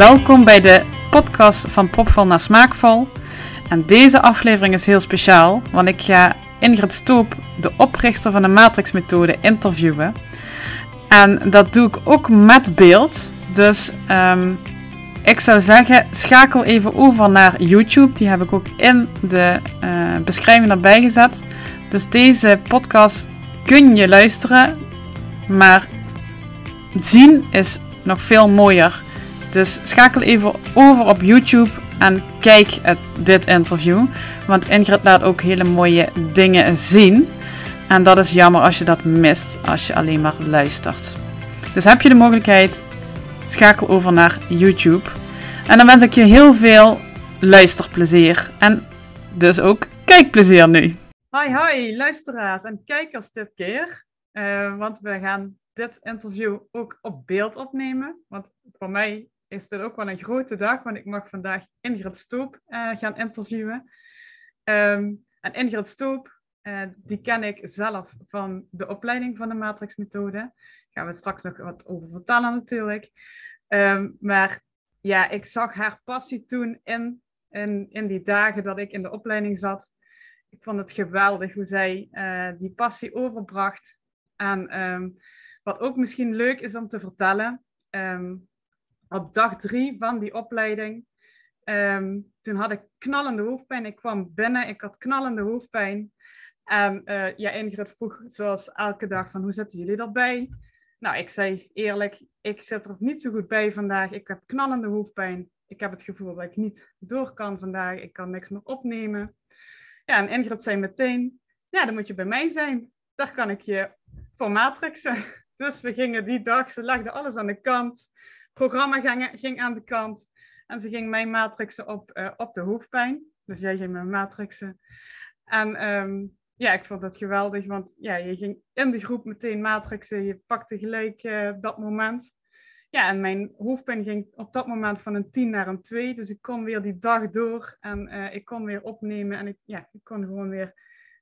Welkom bij de podcast van Propvol naar Smaakvol. En deze aflevering is heel speciaal, want ik ga Ingrid Stoop, de oprichter van de Matrix-methode, interviewen. En dat doe ik ook met beeld. Dus um, ik zou zeggen, schakel even over naar YouTube. Die heb ik ook in de uh, beschrijving erbij gezet. Dus deze podcast kun je luisteren, maar zien is nog veel mooier. Dus schakel even over op YouTube en kijk het, dit interview. Want Ingrid laat ook hele mooie dingen zien. En dat is jammer als je dat mist, als je alleen maar luistert. Dus heb je de mogelijkheid, schakel over naar YouTube. En dan wens ik je heel veel luisterplezier. En dus ook kijkplezier nu. Hoi, hoi, luisteraars en kijkers dit keer. Uh, want we gaan dit interview ook op beeld opnemen. Want voor mij is dit ook wel een grote dag, want ik mag vandaag Ingrid Stoop uh, gaan interviewen. Um, en Ingrid Stoop, uh, die ken ik zelf van de opleiding van de Matrix-methode. Daar gaan we straks nog wat over vertellen natuurlijk. Um, maar ja, ik zag haar passie toen in, in, in die dagen dat ik in de opleiding zat. Ik vond het geweldig hoe zij uh, die passie overbracht. En um, wat ook misschien leuk is om te vertellen. Op dag drie van die opleiding, um, toen had ik knallende hoofdpijn. Ik kwam binnen, ik had knallende hoofdpijn. En uh, ja, Ingrid vroeg zoals elke dag van hoe zitten jullie erbij? Nou, ik zei eerlijk, ik zit er niet zo goed bij vandaag. Ik heb knallende hoofdpijn. Ik heb het gevoel dat ik niet door kan vandaag. Ik kan niks meer opnemen. Ja, en Ingrid zei meteen, ja, dan moet je bij mij zijn. Daar kan ik je voor matrixen. Dus we gingen die dag, ze legde alles aan de kant. Programma ging, ging aan de kant. En ze ging mij matrixen op, uh, op de hoofdpijn. Dus jij ging me matrixen. En um, ja, ik vond dat geweldig, want ja, je ging in de groep meteen matrixen. Je pakte gelijk uh, dat moment. Ja, en mijn hoofdpijn ging op dat moment van een 10 naar een 2. Dus ik kon weer die dag door en uh, ik kon weer opnemen en ik, ja, ik kon gewoon weer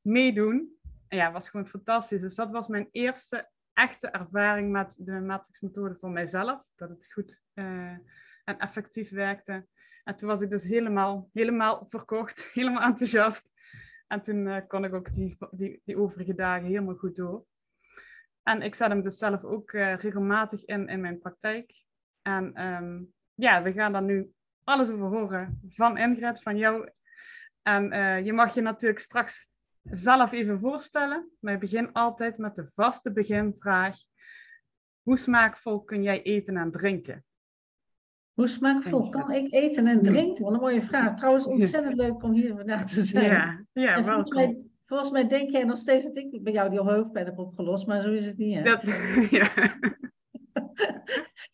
meedoen. En ja, was gewoon fantastisch. Dus dat was mijn eerste echte ervaring met de matrixmethode voor mijzelf. Dat het goed uh, en effectief werkte. En toen was ik dus helemaal, helemaal verkocht, helemaal enthousiast. En toen uh, kon ik ook die, die, die overige dagen helemaal goed door. En ik zet hem dus zelf ook uh, regelmatig in in mijn praktijk. En um, ja, we gaan daar nu alles over horen van Ingrid, van jou. En je mag je natuurlijk straks zelf even voorstellen. Maar ik begin altijd met de vaste beginvraag. Hoe smaakvol kun jij eten en drinken? Hoe smaakvol kan ik eten en drinken? Wat een mooie vraag. Trouwens, ontzettend leuk om hier vandaag te zijn. Ja, ja en volgens, mij, volgens mij denk jij nog steeds dat ik bij jou die hoofdpijn heb opgelost, maar zo is het niet. Hè? Dat, ja.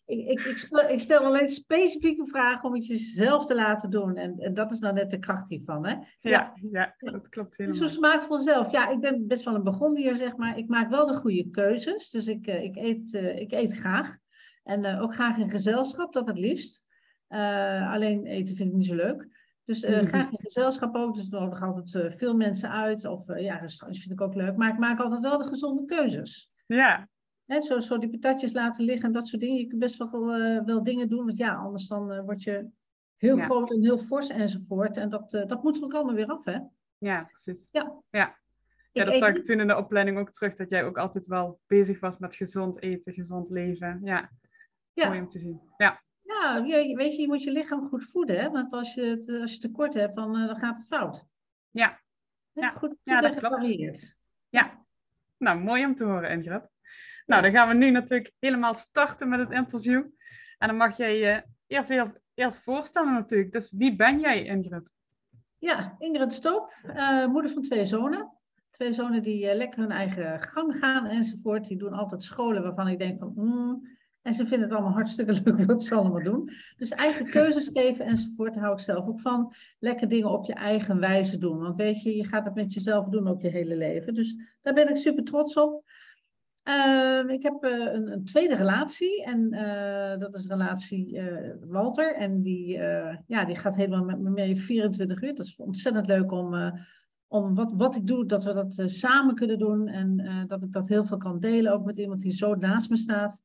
Ik, ik, ik, stel, ik, stel alleen specifieke vragen om het jezelf te laten doen. En, en dat is nou net de kracht hiervan. Hè? Ja, ja, ja dat klopt helemaal. Zo smaakvol zelf. Ja, ik ben best wel een begonnier, zeg maar. Ik maak wel de goede keuzes. Dus ik, uh, ik, eet, uh, ik eet graag. En uh, ook graag in gezelschap, dat het liefst. Uh, alleen eten vind ik niet zo leuk. Dus uh, graag in gezelschap ook. Dus nodig altijd veel mensen uit. Of ja, restaurants vind ik ook leuk. Maar ik maak altijd wel de gezonde keuzes. Ja. Hè, zo, zo die patatjes laten liggen en dat soort dingen. Je kunt best wel, wel dingen doen. Want ja, anders dan word je heel ja. groot en heel fors enzovoort. En dat, dat moet er ook allemaal weer af, hè? Ja, precies. Ja. ja. Ja, dat zag ik toen in de opleiding ook terug, dat jij ook altijd wel bezig was met gezond eten, gezond leven. Ja, ja. mooi om te zien. Ja. Ja, je, weet je, je moet je lichaam goed voeden, hè? want als je, het, als je tekort hebt, dan, dan gaat het fout. Ja. Ja, goed, goed ja, dat klopt. Ja, nou, mooi om te horen, Ingrid. Nou, dan gaan we nu natuurlijk helemaal starten met het interview. En dan mag jij je eerst, eerst voorstellen natuurlijk. Dus wie ben jij, Ingrid? Ja, Ingrid Stoop, uh, moeder van twee zonen. Twee zonen die uh, lekker hun eigen gang gaan enzovoort. Die doen altijd scholen waarvan ik denk van... Mm, en ze vinden het allemaal hartstikke leuk wat ze allemaal doen. Dus eigen keuzes geven enzovoort, hou ik zelf ook van. Lekker dingen op je eigen wijze doen. Want weet je, je gaat het met jezelf doen ook je hele leven. Dus daar ben ik super trots op. Uh, ik heb uh, een, een, tweede relatie en uh, dat is relatie uh, Walter. En die, ja, die gaat helemaal met me mee 24 uur. Dat is ontzettend leuk om, om wat, wat ik doe, dat we dat samen kunnen doen. En dat ik dat heel veel kan delen, ook met iemand die zo naast me staat.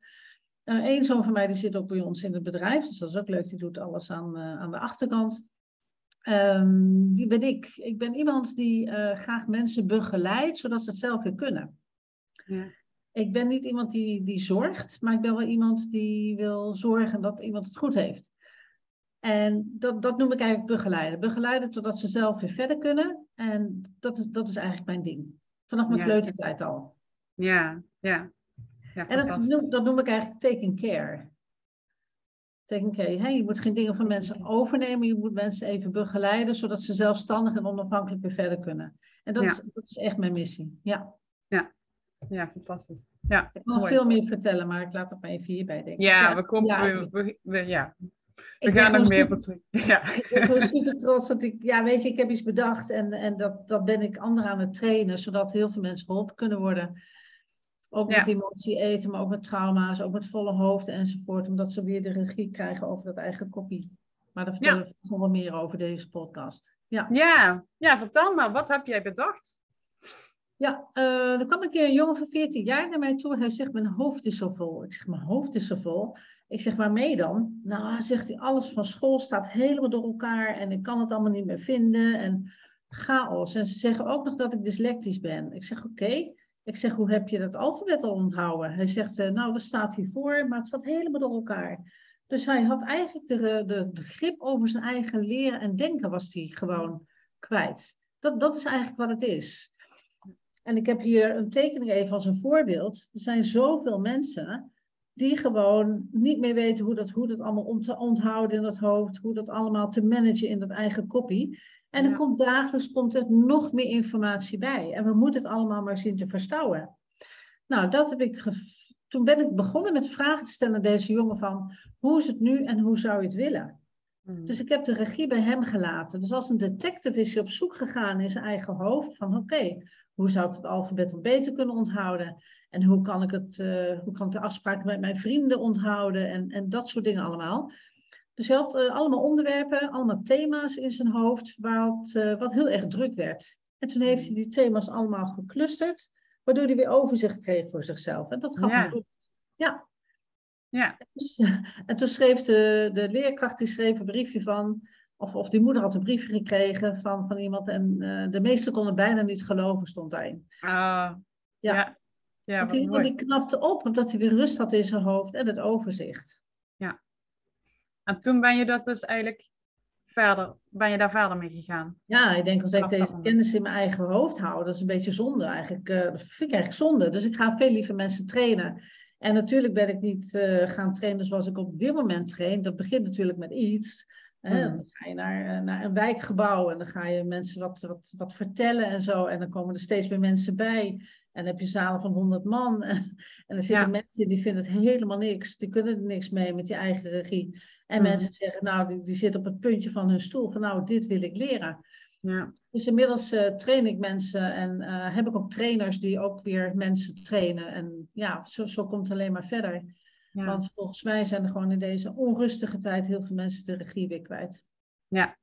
Eén zoon van mij die zit ook bij ons in het bedrijf, dus dat is ook leuk. Die doet alles aan, aan de achterkant. Um, wie ben ik? Ik ben iemand die graag mensen begeleidt, zodat ze het zelf weer kunnen. Ja. Ik ben niet iemand die, die zorgt, maar ik ben wel iemand die wil zorgen dat iemand het goed heeft. En dat, dat noem ik eigenlijk begeleiden. Begeleiden totdat ze zelf weer verder kunnen. En dat is, dat is eigenlijk mijn ding. Vanaf mijn ja. kleutertijd al. Ja, ja. ja en dat noem, dat noem ik eigenlijk taking care. Taking care. Hey, je moet geen dingen van mensen overnemen. Je moet mensen even begeleiden, zodat ze zelfstandig en onafhankelijk weer verder kunnen. En dat, is, dat is echt mijn missie. Ja. Ja, ja fantastisch. Ja, ik kan veel meer vertellen, maar ik laat het maar even hierbij denken. Ja, we komen. Ja. We, we, ja. We gaan nog meer op Ja. Ik ben gewoon super trots dat ik, ja, weet je, ik heb iets bedacht en, en dat, dat ben ik anderen aan het trainen, zodat heel veel mensen geholpen kunnen worden. Ook met emotie eten, maar ook met trauma's, ook met volle hoofden enzovoort, omdat ze weer de regie krijgen over dat eigen kopie. Maar daar vertellen we nog wel meer over deze podcast. Ja. Ja. ja, vertel maar, wat heb jij bedacht? Ja, er kwam een keer een jongen van 14 jaar naar mij toe. Hij zegt, mijn hoofd is zo vol. Ik zeg, mijn hoofd is zo vol. Ik zeg, waarmee dan? Nou, zegt hij, alles van school staat helemaal door elkaar en ik kan het allemaal niet meer vinden en chaos. En ze zeggen ook nog dat ik dyslectisch ben. Ik zeg, oké. Ik zeg, hoe heb je dat alfabet al onthouden? Hij zegt, uh, nou, dat staat hiervoor, maar het staat helemaal door elkaar. Dus hij had eigenlijk de, de, de grip over zijn eigen leren en denken was hij gewoon kwijt. Dat, dat is eigenlijk wat het is. En ik heb hier een tekening even als een voorbeeld. Er zijn zoveel mensen die gewoon niet meer weten hoe dat, hoe dat allemaal om te onthouden in het hoofd, hoe dat allemaal te managen in dat eigen kopie. En er komt dagelijks komt er nog meer informatie bij. En we moeten het allemaal maar zien te verstouwen. Nou, dat heb ik toen ben ik begonnen met vragen te stellen aan deze jongen van hoe is het nu en hoe zou je het willen? Hmm. Dus ik heb de regie bij hem gelaten. Dus als een detective is hij op zoek gegaan in zijn eigen hoofd van oké, hoe zou ik het alfabet dan beter kunnen onthouden? En hoe kan ik, het, uh, hoe kan ik de afspraken met mijn vrienden onthouden? En, en dat soort dingen allemaal. Dus hij had uh, allemaal onderwerpen, allemaal thema's in zijn hoofd, wat, uh, wat heel erg druk werd. En toen heeft hij die thema's allemaal geclusterd, waardoor hij weer overzicht kreeg voor zichzelf. En dat gaf ja. hem Ja. Ja. Dus, en toen schreef de, de leerkracht die schreef een briefje van, of, of die moeder had een briefje gekregen van, van iemand en de meesten konden bijna niet geloven, stond daarin. Ah, ja. ja. Ja, Want die, die knapte op omdat hij weer rust had in zijn hoofd en het overzicht. Ja. En toen ben je dat dus eigenlijk verder, ben je daar verder mee gegaan? Ja, ik denk als ik deze kennis in mijn eigen hoofd hou, dat is een beetje zonde eigenlijk. Uh, dat vind ik eigenlijk zonde. Dus ik ga veel liever mensen trainen. En natuurlijk ben ik niet uh, gaan trainen zoals ik op dit moment train. Dat begint natuurlijk met iets. Hè? Hmm. Dan ga je naar, eh, naar een wijkgebouw en dan ga je mensen wat, wat, wat vertellen en zo. En dan komen er steeds meer mensen bij. En dan heb je zalen van 100 man. En er zitten mensen die vinden het helemaal niks. Die kunnen er niks mee met je eigen regie. En mhm. mensen zeggen, nou, die, die zitten op het puntje van hun stoel. Van nou, dit wil ik leren. Ja. Dus inmiddels uh, train ik mensen en uh, heb ik ook trainers die ook weer mensen trainen. En ja, zo, zo komt het alleen maar verder. Ja. Want volgens mij zijn er gewoon in deze onrustige tijd heel veel mensen de regie weer kwijt. Ja.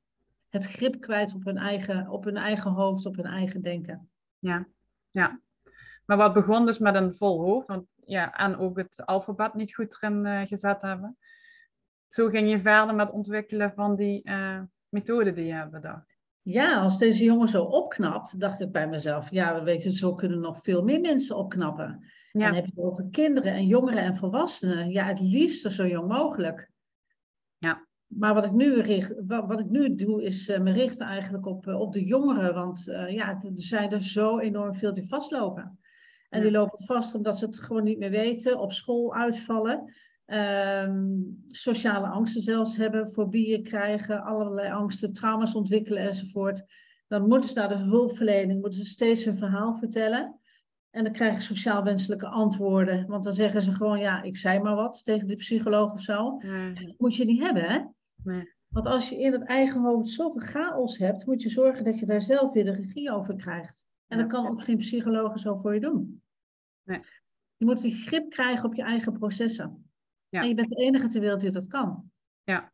Het grip kwijt op hun eigen, op hun eigen hoofd, op hun eigen denken. Ja, ja. Maar wat begon dus met een vol hoofd, want ja, en ook het alfabet niet goed erin uh, gezet hebben. Zo ging je verder met het ontwikkelen van die uh, methode die je hebt bedacht. Ja, als deze jongen zo opknapt, dacht ik bij mezelf, ja, weet je, zo kunnen nog veel meer mensen opknappen. Ja. Dan heb je het over kinderen en jongeren en volwassenen. Ja, het liefste zo jong mogelijk. Ja. Maar wat ik nu, richt, wat, wat ik nu doe, is uh, me richten eigenlijk op, op de jongeren. Want uh, ja, er zijn er zo enorm veel die vastlopen. En die lopen vast omdat ze het gewoon niet meer weten, op school uitvallen, um, sociale angsten zelfs hebben, fobieën krijgen, allerlei angsten, trauma's ontwikkelen enzovoort. Dan moeten ze naar de hulpverlening, moeten ze steeds hun verhaal vertellen. En dan krijgen ze sociaal wenselijke antwoorden. Want dan zeggen ze gewoon, ja, ik zei maar wat tegen de psycholoog of zo. Dat moet je niet hebben, hè? Nee. Want als je in het eigen hoofd zoveel chaos hebt, moet je zorgen dat je daar zelf weer de regie over krijgt. En dat kan ook geen psycholoog zo voor je doen. Nee. Je moet weer grip krijgen op je eigen processen. Ja. En je bent de enige ter wereld die dat kan. Ja.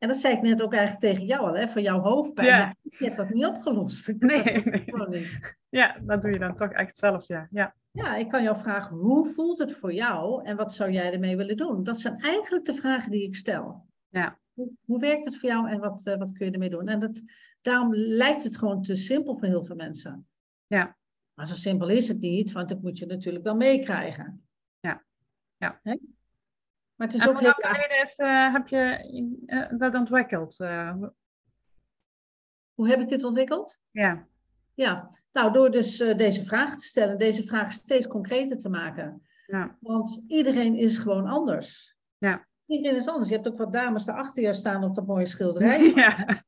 En dat zei ik net ook eigenlijk tegen jou al, hè, van jouw hoofdpijn. Ja. Ja, je hebt dat niet opgelost. Nee, niet. Ja, dat doe je dan toch echt zelf, ja. Ja, Ja, ik kan jou vragen, hoe voelt het voor jou en wat zou jij ermee willen doen? Dat zijn eigenlijk de vragen die ik stel. Ja. Hoe, hoe werkt het voor jou en wat, eh, wat kun je ermee doen? En dat, daarom lijkt het gewoon te simpel voor heel veel mensen. Ja. Maar zo simpel is het niet, want dat moet je natuurlijk wel meekrijgen. Ja. Ja. Maar het is en ook heel geleden is, eh, heb je eh, dat ontwikkeld? Eh, Hoe heb ik dit ontwikkeld? ja, Ja, nou door dus deze vraag te stellen, deze vraag steeds concreter te maken. ja, Want iedereen is gewoon anders. Ja. Iedereen is anders. Je hebt ook wat dames daarachter je staan op dat mooie schilderij. ja,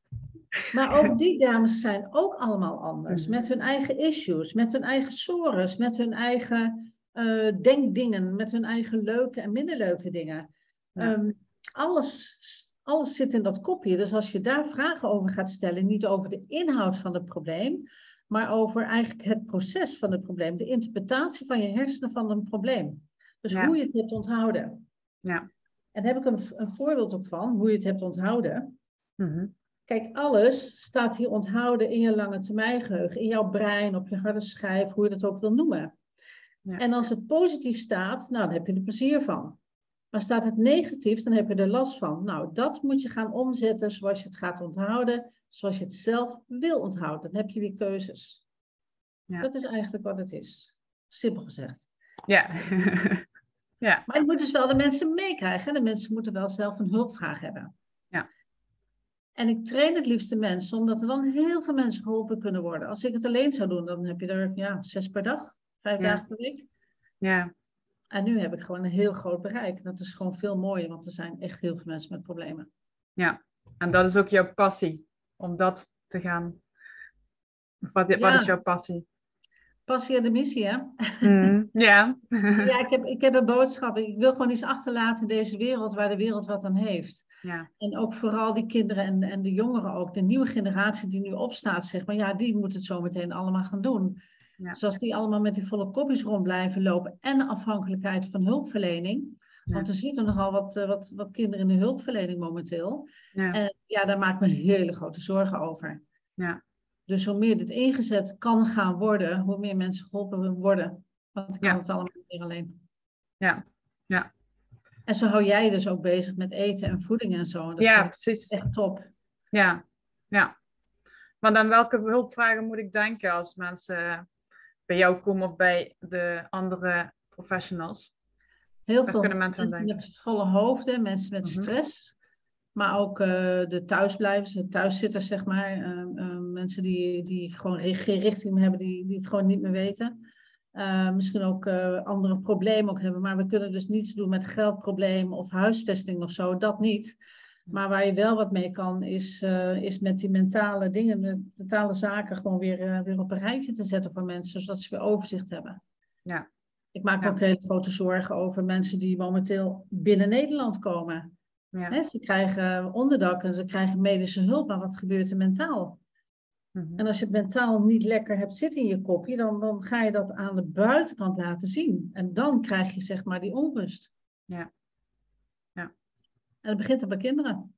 Maar ook die dames zijn ook allemaal anders. Mhm. Met hun eigen issues, met hun eigen sores, met hun eigen eh, denkdingen, met hun eigen leuke en minder leuke dingen. Ja. Ehm, alles, alles zit in dat kopje. Dus als je daar vragen over gaat stellen, niet over de inhoud van het probleem, maar over eigenlijk het proces van het probleem, de interpretatie van je hersenen van een probleem. Dus Ja. hoe je het hebt onthouden. ja. En daar heb ik een, een voorbeeld ook van, hoe je het hebt onthouden. Mhm. Kijk, alles staat hier onthouden in je lange termijn geheugen, in jouw brein, op je harde schijf, hoe je dat ook wil noemen. Ja. En als het positief staat, nou, dan heb je er plezier van. Maar staat het negatief, dan heb je er last van. Nou, dat moet je gaan omzetten zoals je het gaat onthouden, zoals je het zelf wil onthouden. Dan heb je weer keuzes. Ja. Dat is eigenlijk wat het is. Simpel gezegd. Ja. ja, Maar je moet dus wel de mensen meekrijgen. De mensen moeten wel zelf een hulpvraag hebben. Ja. En ik train het liefst de mensen, omdat er dan heel veel mensen geholpen kunnen worden. Als ik het alleen zou doen, dan heb je er ja, zes per dag, vijf Ja. dagen per week. ja, En nu heb ik gewoon een heel groot bereik. Dat is gewoon veel mooier, want er zijn echt heel veel mensen met problemen. ja. En dat is ook jouw passie, om dat te gaan. Wat, is jouw passie? Passie en de missie, hè? Ja. Ja, ik heb, ik heb een boodschap. Ik wil gewoon iets achterlaten in deze wereld waar de wereld wat aan heeft. ja, En ook vooral die kinderen en, en de jongeren ook, de nieuwe generatie die nu opstaat, zeg maar, ja, die moet het zo meteen allemaal gaan doen. Ja. Dus als die allemaal met die volle kopjes rond blijven lopen en afhankelijkheid van hulpverlening, Ja. want er nogal wat, eh, wat, wat kinderen in de hulpverlening momenteel. ja, En ja, daar maak ik me hele grote zorgen over. Ja. Dus hoe meer dit ingezet kan gaan worden, hoe meer mensen geholpen worden. Want ik kan Ja. het allemaal niet meer alleen. Ja. Ja. En zo hou jij dus ook bezig met eten en voeding en zo. En dat ja, precies. echt top. Ja, ja. Maar dan welke hulpvragen moet ik denken als mensen bij jou komen of bij de andere professionals? Heel Daar veel mensen met volle hoofden, mensen met Mhm. stress. Maar ook eh, de thuisblijvers, de thuiszitters, zeg maar. eh, eh, mensen die, die gewoon geen richting meer hebben, die, die het gewoon niet meer weten. Misschien ook andere problemen ook hebben. Maar we kunnen dus niets doen met geldproblemen of huisvesting of zo. Dat niet. Maar waar je wel wat mee kan, is, eh, is met die mentale dingen, de mentale zaken gewoon weer, eh, weer op een rijtje te zetten voor mensen. Zodat ze weer overzicht hebben. Ja. Ik maak me Ja. ook hele grote zorgen over mensen die momenteel binnen Nederland komen. Ja. Hè, ze krijgen onderdak en ze krijgen medische hulp, maar wat gebeurt er mentaal? Mhm. En als je het mentaal niet lekker hebt zitten in je kopje, dan, dan ga je dat aan de buitenkant laten zien. En dan krijg je zeg maar die onrust. Ja. En dat begint er bij kinderen.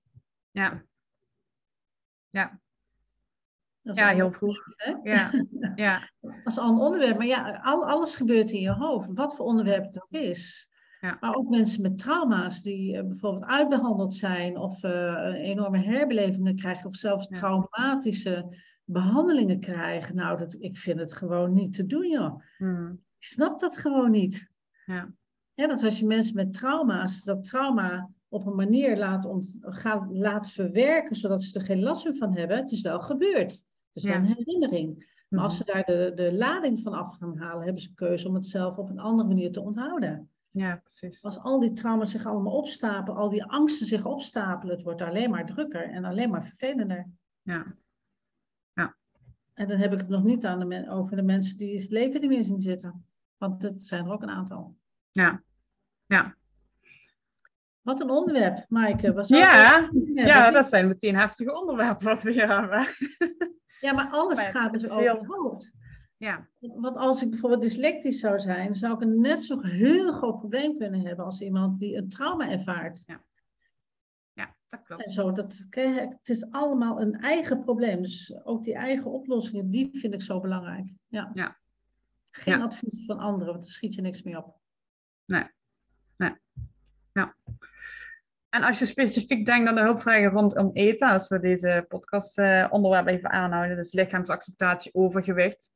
Ja. Ja. Dat is Ja, heel vroeg. Ja. Ja. Dat is al een onderwerp. Maar ja, al, alles gebeurt in je hoofd. Wat voor onderwerp het ook is. Ja. Maar ook mensen met trauma's die eh, bijvoorbeeld uitbehandeld zijn of eh, een enorme herbelevingen krijgen of zelfs Ja. traumatische behandelingen krijgen. Nou, dat, ik vind het gewoon niet te doen, joh. Mhm. Ik snap dat gewoon niet. Ja. Ja, dat als je mensen met trauma's, dat trauma op een manier laat, ont, gaat, laat verwerken, zodat ze er geen last meer van hebben. Het is wel gebeurd. Het is wel Ja. een herinnering. Maar als Mhm. ze daar de, de lading van af gaan halen, hebben ze keuze om het zelf op een andere manier te onthouden. Ja, precies. Als al die trauma's zich allemaal opstapelen, al die angsten zich opstapelen, het wordt alleen maar drukker en alleen maar vervelender. Ja. En dan heb ik het nog niet aan de men- over de mensen die het leven niet meer zien zitten. Want dat zijn er ook een aantal. Ja. Ja. Wat een onderwerp, Maaike. Zou Ja. Ja, dat zijn meteen heftige onderwerpen wat we hier hebben. ja, maar alles Maar gaat dus over het hoofd. Ja. Want als ik bijvoorbeeld dyslectisch zou zijn, zou ik een net zo'n heel groot probleem kunnen hebben als iemand die een trauma ervaart. Ja, dat klopt. En zo, dat, het is allemaal een eigen probleem. Dus ook die eigen oplossingen, die vind ik zo belangrijk. Ja. Ja. Geen Ja. advies van anderen, want daar schiet je niks mee op. En als je specifiek denkt aan de hulpvragen rondom eten, als we deze podcast eh, onderwerp even aanhouden, dus lichaamsacceptatie, overgewicht.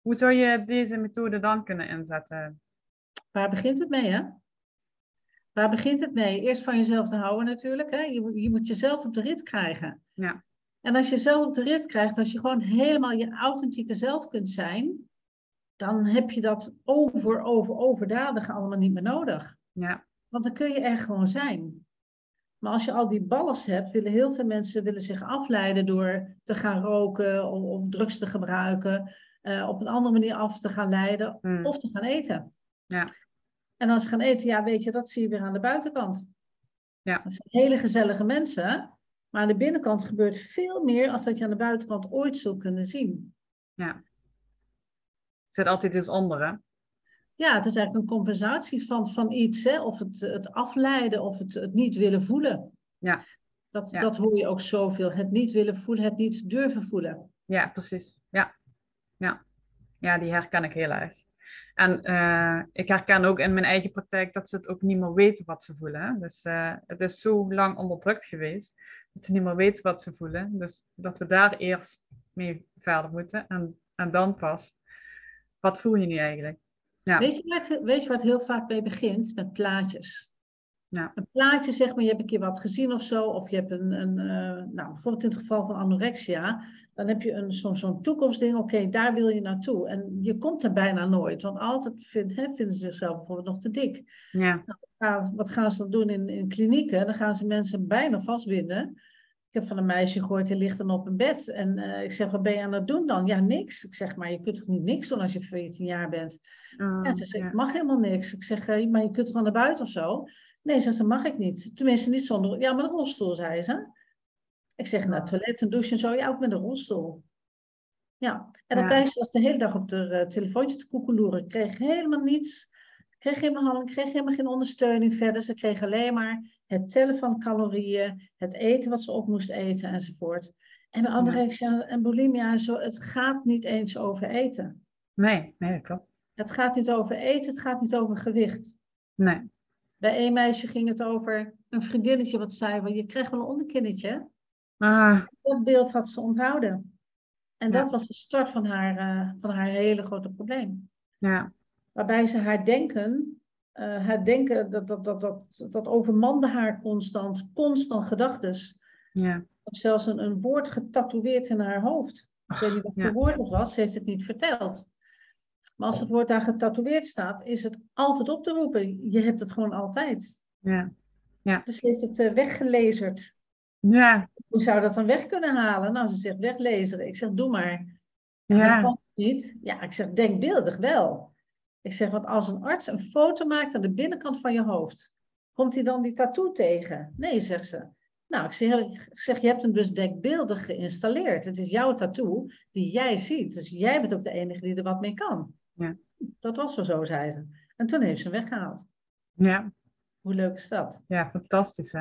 Hoe zou je deze methode dan kunnen inzetten? Waar begint het mee, hè? Waar begint het mee? Eerst van jezelf te houden natuurlijk. Hè? Je, moet- je moet jezelf op de rit krijgen. Ja. En als je jezelf op de rit krijgt, als je gewoon helemaal je authentieke zelf kunt zijn, dan heb je dat over, over, overdadige allemaal niet meer nodig. Ja, Want dan kun je er gewoon zijn. Maar als je al die ballast hebt, willen heel veel mensen willen zich afleiden door te gaan roken of, of drugs te gebruiken, eh, op een andere manier af te gaan leiden Hmm. of te gaan eten. Ja. En als ze gaan eten, ja, weet je, dat zie je weer aan de buitenkant. Ja. Dat zijn hele gezellige mensen, maar aan de binnenkant gebeurt veel meer als dat je aan de buitenkant ooit zult kunnen zien. er zit altijd iets onder, hè? Ja, het is eigenlijk een compensatie van, van iets, hè? of het, het afleiden of het, het niet willen voelen. Ja. Dat, Ja. dat hoor je ook zoveel. Het niet willen voelen, het niet durven voelen. Ja, precies. Ja. Ja. ja, die herken ik heel erg. En eh, ik herken ook in mijn eigen praktijk dat ze het ook niet meer weten wat ze voelen. Hè? Dus eh, het is zo lang onderdrukt geweest dat ze niet meer weten wat ze voelen. Dus dat we daar eerst mee verder moeten en, en dan pas. Wat voel je nu eigenlijk? Ja. Weet, je waar het, weet je het heel vaak mee begint? Met plaatjes. Ja. Een plaatje, zeg maar, je hebt een keer wat gezien of zo, of je hebt een, een eh, nou, bijvoorbeeld in het geval van anorexia, dan heb je een, zo'n zo'n toekomstding, oké, daar wil je naartoe. En je komt er bijna nooit, want altijd vind, hè, vinden ze zichzelf bijvoorbeeld nog te dik. Ja. Gaan- wat gaan ze dan doen in, in klinieken? Dan gaan ze mensen bijna vastbinden. Ik heb van een meisje gehoord, die ligt dan op een bed. En eh, ik zeg, wat ben je aan het doen dan? Ja, niks. Ik zeg, maar je kunt toch niet niks doen als je 14 jaar bent? Oh, Ja, ze zegt, ja. ik mag helemaal niks. Ik zeg, eh, maar je kunt toch naar buiten of zo? Nee, ze zegt, dat mag ik niet. Tenminste, niet zonder... Ja, met een rolstoel, zei ze. Ik zeg, naar het toilet, een douche en zo. Ja, ook met een rolstoel. Ja, en dat Ja. meisje lag de hele dag op de eh, telefoontje te koekeloeren. Ik kreeg helemaal niets. Kreeg helemaal geen ondersteuning verder. Ze kreeg alleen maar het tellen van calorieën, het eten wat ze op moest eten enzovoort. En bij anorexia en bulimia, zo, het gaat niet eens over eten. Nee, nee, dat klopt. Het gaat niet over eten, het gaat niet over gewicht. Nee. Bij één meisje ging het over een vriendinnetje wat zei van je krijgt wel een onderkinnetje. Ah, Dat beeld had ze onthouden. En Ja. dat was de start van haar, eh, van haar hele grote probleem. ja. Waarbij ze haar denken, eh, haar denken, dat, dat, dat, dat, dat overmande haar constant, constant gedachtes. Ja. Of zelfs een, een woord getatoeëerd in haar hoofd. Ik weet niet wat ja. voor woord het was, ze heeft het niet verteld. Maar als het woord daar getatoeëerd staat, is het altijd op te roepen. Je hebt het gewoon altijd. Ja. Dus ze heeft het eh, weggelezerd. Ja. Hoe zou dat dan weg kunnen halen? Nou, ze zegt weglezen. Ik zeg, doe maar. Ja. Ja. dat kan toch niet? Ja, ik zeg, denkbeeldig wel. Ik zeg, want als een arts een foto maakt aan de binnenkant van je hoofd, komt hij dan die tattoo tegen? Nee, zegt ze. Nou, ik zeg, ik zeg, je hebt hem dus denkbeeldig geïnstalleerd. Het is jouw tattoo die jij ziet. Dus jij bent ook de enige die er wat mee kan. Ja. Dat was wel zo, zei ze. En toen heeft ze hem weggehaald. Ja. Hoe leuk is dat? Ja, fantastisch hè.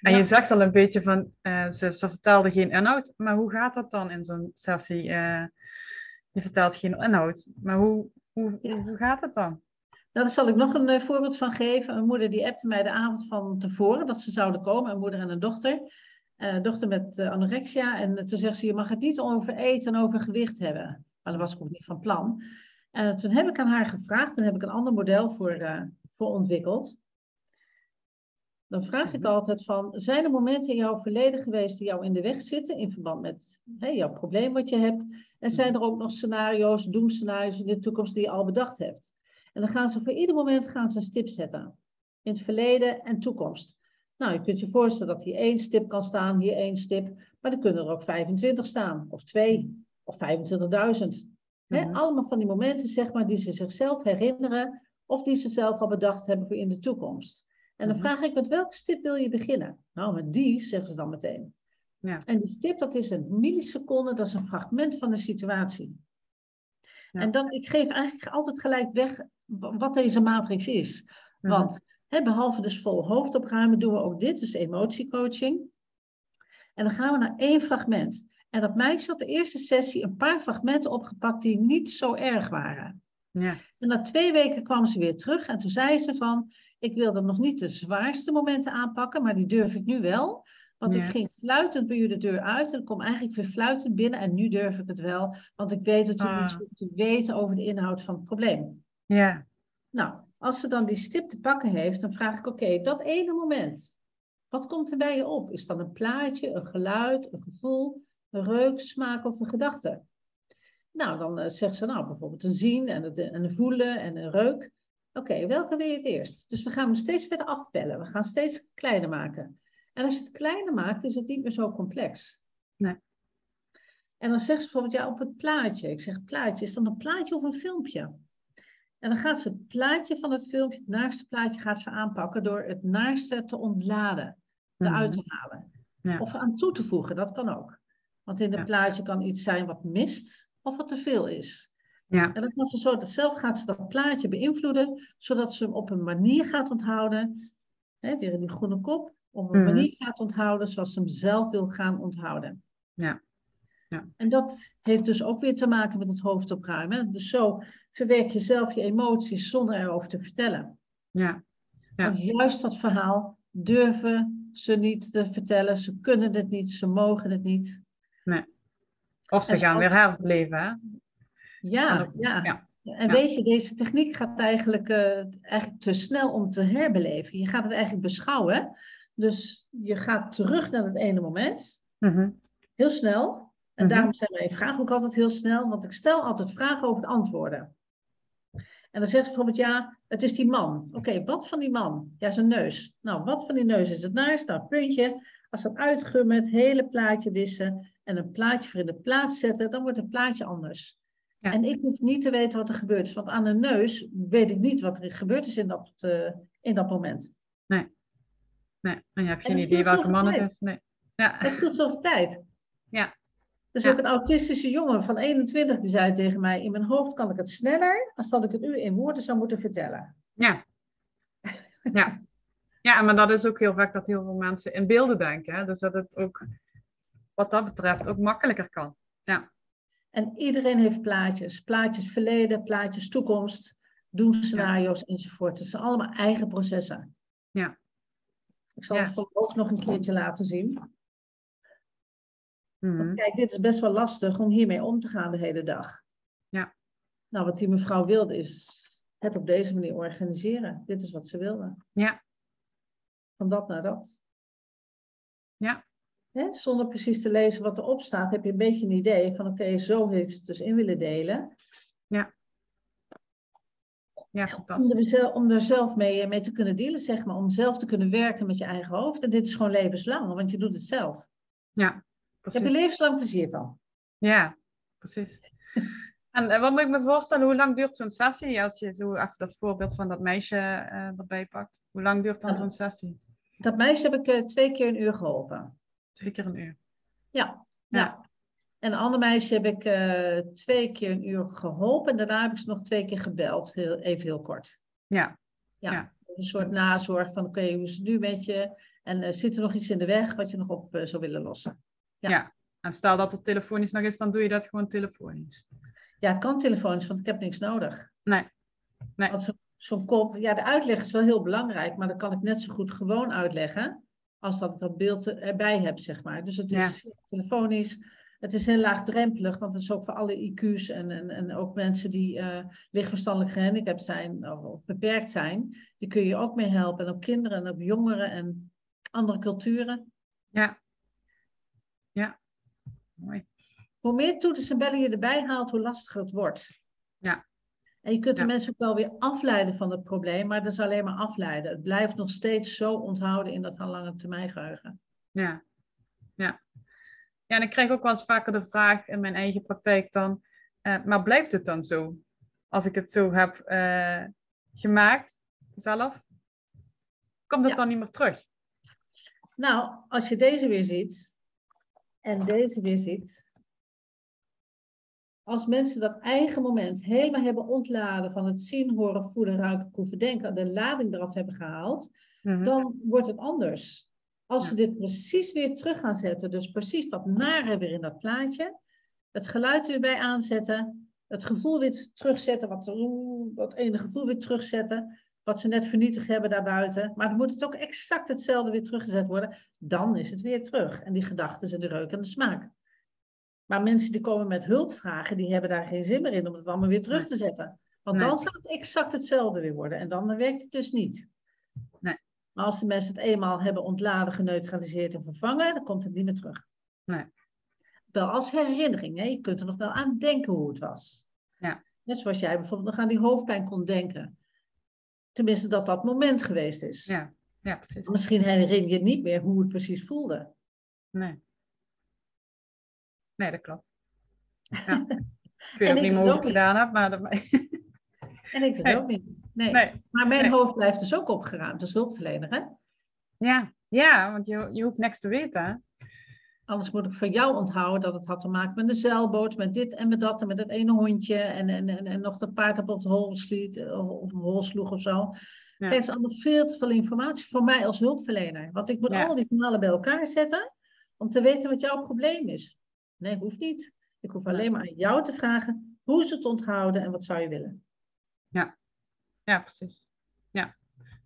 En Ja. je zegt al een beetje van, eh, ze, ze vertelde geen inhoud, maar hoe gaat dat dan in zo'n sessie? Eh, je vertelt geen inhoud, maar hoe, hoe, Ja. hoe gaat het dan? Nou, daar zal ik nog een eh, voorbeeld van geven. Een moeder die appte mij de avond van tevoren dat ze zouden komen. Een moeder en een dochter. Een dochter met eh, anorexia. En toen zegt ze, je mag het niet over eten en over gewicht hebben. Maar dat was ik ook niet van plan. En toen heb ik aan haar gevraagd. En heb ik een ander model voor, voor ontwikkeld. Dan vraag ik Mhm. altijd van, zijn er momenten in jouw verleden geweest die jou in de weg zitten in verband met hè, jouw probleem wat je hebt? En zijn er ook nog scenario's, doemscenario's in de toekomst die je al bedacht hebt? En dan gaan ze voor ieder moment gaan ze een stip zetten. In het verleden en toekomst. Nou, je kunt je voorstellen dat hier één stip kan staan, hier één stip. Maar dan kunnen er ook 25 staan, of twee, of 25.000. Hè, Mhm. Allemaal van die momenten, zeg maar, die ze zichzelf herinneren. Of die ze zelf al bedacht hebben voor in de toekomst. En dan Mhm. vraag ik, met welke stip wil je beginnen? Nou, met die, zeggen ze dan meteen. Ja. En die stip, dat is een milliseconde, dat is een fragment van de situatie. Ja. En dan, ik geef eigenlijk altijd gelijk weg wa- wat deze matrix is. Mhm. Want behalve dus vol hoofd opruimen, doen we ook dit, dus emotiecoaching. En dan gaan we naar één fragment. En dat meisje had de eerste sessie een paar fragmenten opgepakt die niet zo erg waren. Ja. En na twee weken kwam ze weer terug en toen zei ze van, ik wilde nog niet de zwaarste momenten aanpakken, maar die durf ik nu wel. Want Ja. ik ging fluitend bij u de deur uit en kom eigenlijk weer fluitend binnen en nu durf ik het wel, want ik weet dat u Ah. iets hoeft te weten over de inhoud van het probleem. Ja. Nou, als ze dan die stip te pakken heeft, dan vraag ik, oké, dat ene moment, wat komt er bij je op? Is dat een plaatje, een geluid, een gevoel, een reuk, smaak of een gedachte? Nou, dan eh, zegt ze, nou, bijvoorbeeld een zien en en een voelen en een reuk. Oké, welke wil je het eerst? Dus we gaan hem steeds verder afpellen. We gaan steeds kleiner maken. En als je het kleiner maakt, is het niet meer zo complex. Nee. En dan zegt ze bijvoorbeeld, ja, op het plaatje. Ik zeg, plaatje, is dan een plaatje of een filmpje? En dan gaat ze het plaatje van het filmpje, het naaste plaatje, gaat ze aanpakken door het naaste te ontladen, eruit te halen. Ja. Of aan toe te voegen, dat kan ook. Want in een Ja. plaatje kan iets zijn wat mist of wat te veel is. Ja. En dan gaat ze zo, zelf gaat ze dat plaatje beïnvloeden, zodat ze hem op een manier gaat onthouden, hè, die, die groene kop, op een Mhm. manier gaat onthouden zoals ze hem zelf wil gaan onthouden. Ja. Ja. En dat heeft dus ook weer te maken met het hoofd opruimen. Dus zo verwerk je zelf je emoties zonder erover te vertellen. Ja. Ja. Want juist dat verhaal durven ze niet te vertellen. Ze kunnen het niet, ze mogen het niet. Of ze En gaan weer herbeleven? Ja, ja. ja. En Ja. weet je, deze techniek gaat eigenlijk, eh, eigenlijk te snel om te herbeleven. Je gaat het eigenlijk beschouwen. Dus je gaat terug naar het ene moment, Mhm. heel snel. En Mhm. daarom zijn mijn vragen ook altijd heel snel, want ik stel altijd vragen over de antwoorden. En dan zegt ze bijvoorbeeld, ja, het is die man. Oké, wat van die man? Ja, zijn neus. Nou, wat van die neus is het naast? Nou, puntje. Als dat uitgummen, het hele plaatje wissen en een plaatje voor in de plaats zetten, dan wordt het plaatje anders. Ja. En ik hoef niet te weten wat er gebeurd is, want aan de neus weet ik niet wat er gebeurd is in dat, eh, in dat moment. Nee, en je hebt En geen idee welke man het is. Nee. Ja. Het scheelt zoveel tijd. Ja. Dus Ja. ook een autistische jongen van 21 die zei tegen mij: In mijn hoofd kan ik het sneller als dat ik het u in woorden zou moeten vertellen. Ja. Ja. Ja, maar dat is ook heel vaak dat heel veel mensen in beelden denken. Hè? Dus dat het ook, wat dat betreft, ook makkelijker kan. En iedereen heeft plaatjes: plaatjes verleden, plaatjes toekomst, doemscenario's enzovoort. Het zijn allemaal eigen processen. Ja. Ik zal Ja. het ook nog een keertje laten zien. Mhm. Kijk, dit is best wel lastig om hiermee om te gaan de hele dag. Ja. Nou, wat die mevrouw wilde is het op deze manier organiseren. Dit is wat ze wilde. Ja. Van dat naar dat. Ja. Hè, zonder precies te lezen wat erop staat, heb je een beetje een idee van oké, zo heeft ze het dus in willen delen. Ja, Om fantastisch. er, zelf, om er zelf mee, mee te kunnen dealen, zeg maar. Om zelf te kunnen werken met je eigen hoofd. En dit is gewoon levenslang, want je doet het zelf. Ja, Daar heb je precies. levenslang plezier van. Ja, precies. En eh, wat moet ik me voorstellen, hoe lang duurt zo'n sessie? Als je zo even dat voorbeeld van dat meisje eh, erbij pakt. Hoe lang duurt dan Ja. zo'n sessie? Dat meisje heb ik eh, twee keer een uur geholpen. Twee keer een uur. Ja, Ja. ja. En een ander meisje heb ik eh, twee keer een uur geholpen. En daarna heb ik ze nog twee keer gebeld, heel, even heel kort. Ja, Ja, Ja. een soort nazorg van oké, hoe is het nu met je? En eh, zit er nog iets in de weg wat je nog op eh, zou willen lossen? Ja. ja. En stel dat het telefonisch nog is, dan doe je dat gewoon telefonisch. Ja, het kan telefonisch, want ik heb niks nodig. Nee. Nee. Want zo- zo'n kop, ja, de uitleg is wel heel belangrijk, maar dat kan ik net zo goed gewoon uitleggen. Als dat ik dat beeld erbij heb, zeg maar. Dus het is telefonisch. Het is heel laagdrempelig, want het is ook voor alle IQ's en, en, en ook mensen die eh lichtverstandelijk gehandicapt zijn of, of beperkt zijn. Die kun je ook mee helpen. En ook kinderen en ook jongeren en andere culturen. Ja. Ja. Mooi. Hoe meer toeters en bellen je erbij haalt, hoe lastiger het wordt. Ja. En je kunt de Ja. mensen ook wel weer afleiden van het probleem, maar dat is alleen maar afleiden. Het blijft nog steeds zo onthouden in dat lange termijn geheugen. Ja. Ja. Ja, en ik krijg ook wel eens vaker de vraag in mijn eigen praktijk dan, eh, maar blijft het dan zo? Als ik het zo heb eh, gemaakt zelf, komt het Ja. dan niet meer terug? Nou, als je deze weer ziet en deze weer ziet. Als mensen dat eigen moment helemaal hebben ontladen van het zien, horen, voelen, ruiken, proeven, denken, de lading eraf hebben gehaald, Mhm. dan wordt het anders. Als ze dit precies weer terug gaan zetten, dus precies dat nare weer in dat plaatje, het geluid weer bij aanzetten, het gevoel weer terugzetten, wat, dat ene gevoel weer terugzetten, wat ze net vernietigd hebben daarbuiten, maar dan moet het ook exact hetzelfde weer teruggezet worden, dan is het weer terug. En die gedachten en de reuk en de smaak. Maar mensen die komen met hulpvragen, die hebben daar geen zin meer in om het allemaal weer terug te zetten. Want Nee. dan zou het exact hetzelfde weer worden. En dan werkt het dus niet. Nee. Maar als de mensen het eenmaal hebben ontladen, geneutraliseerd en vervangen, dan komt het niet meer terug. Nee. Wel als herinnering. Hè? Je kunt er nog wel aan denken hoe het was. Ja. Net zoals jij bijvoorbeeld nog aan die hoofdpijn kon denken. Tenminste, dat dat moment geweest is. Ja, ja, precies. Misschien herinner je niet meer hoe het precies voelde. Nee. Nee, dat klopt. Ja. Ik weet ook niet meer hoe ik het gedaan heb, maar dat... En ik doe Nee. het ook niet. Nee. Nee. Maar mijn Nee. hoofd blijft dus ook opgeruimd als hulpverlener. Hè? Ja, ja, want je, je hoeft niks te weten. hè? Anders moet ik van jou onthouden dat het had te maken met een zeilboot, met dit en met dat en met dat ene hondje en, en, en, en nog dat paard op het hol sliet, eh, of een hol sloeg of zo. Ja. Kijk, het is allemaal veel te veel informatie voor mij als hulpverlener. Want ik moet Ja. al die verhalen bij elkaar zetten om te weten wat jouw probleem is. Nee, hoeft niet. Ik hoef alleen maar aan jou te vragen hoe ze het onthouden en wat zou je willen. Ja, precies. Ja.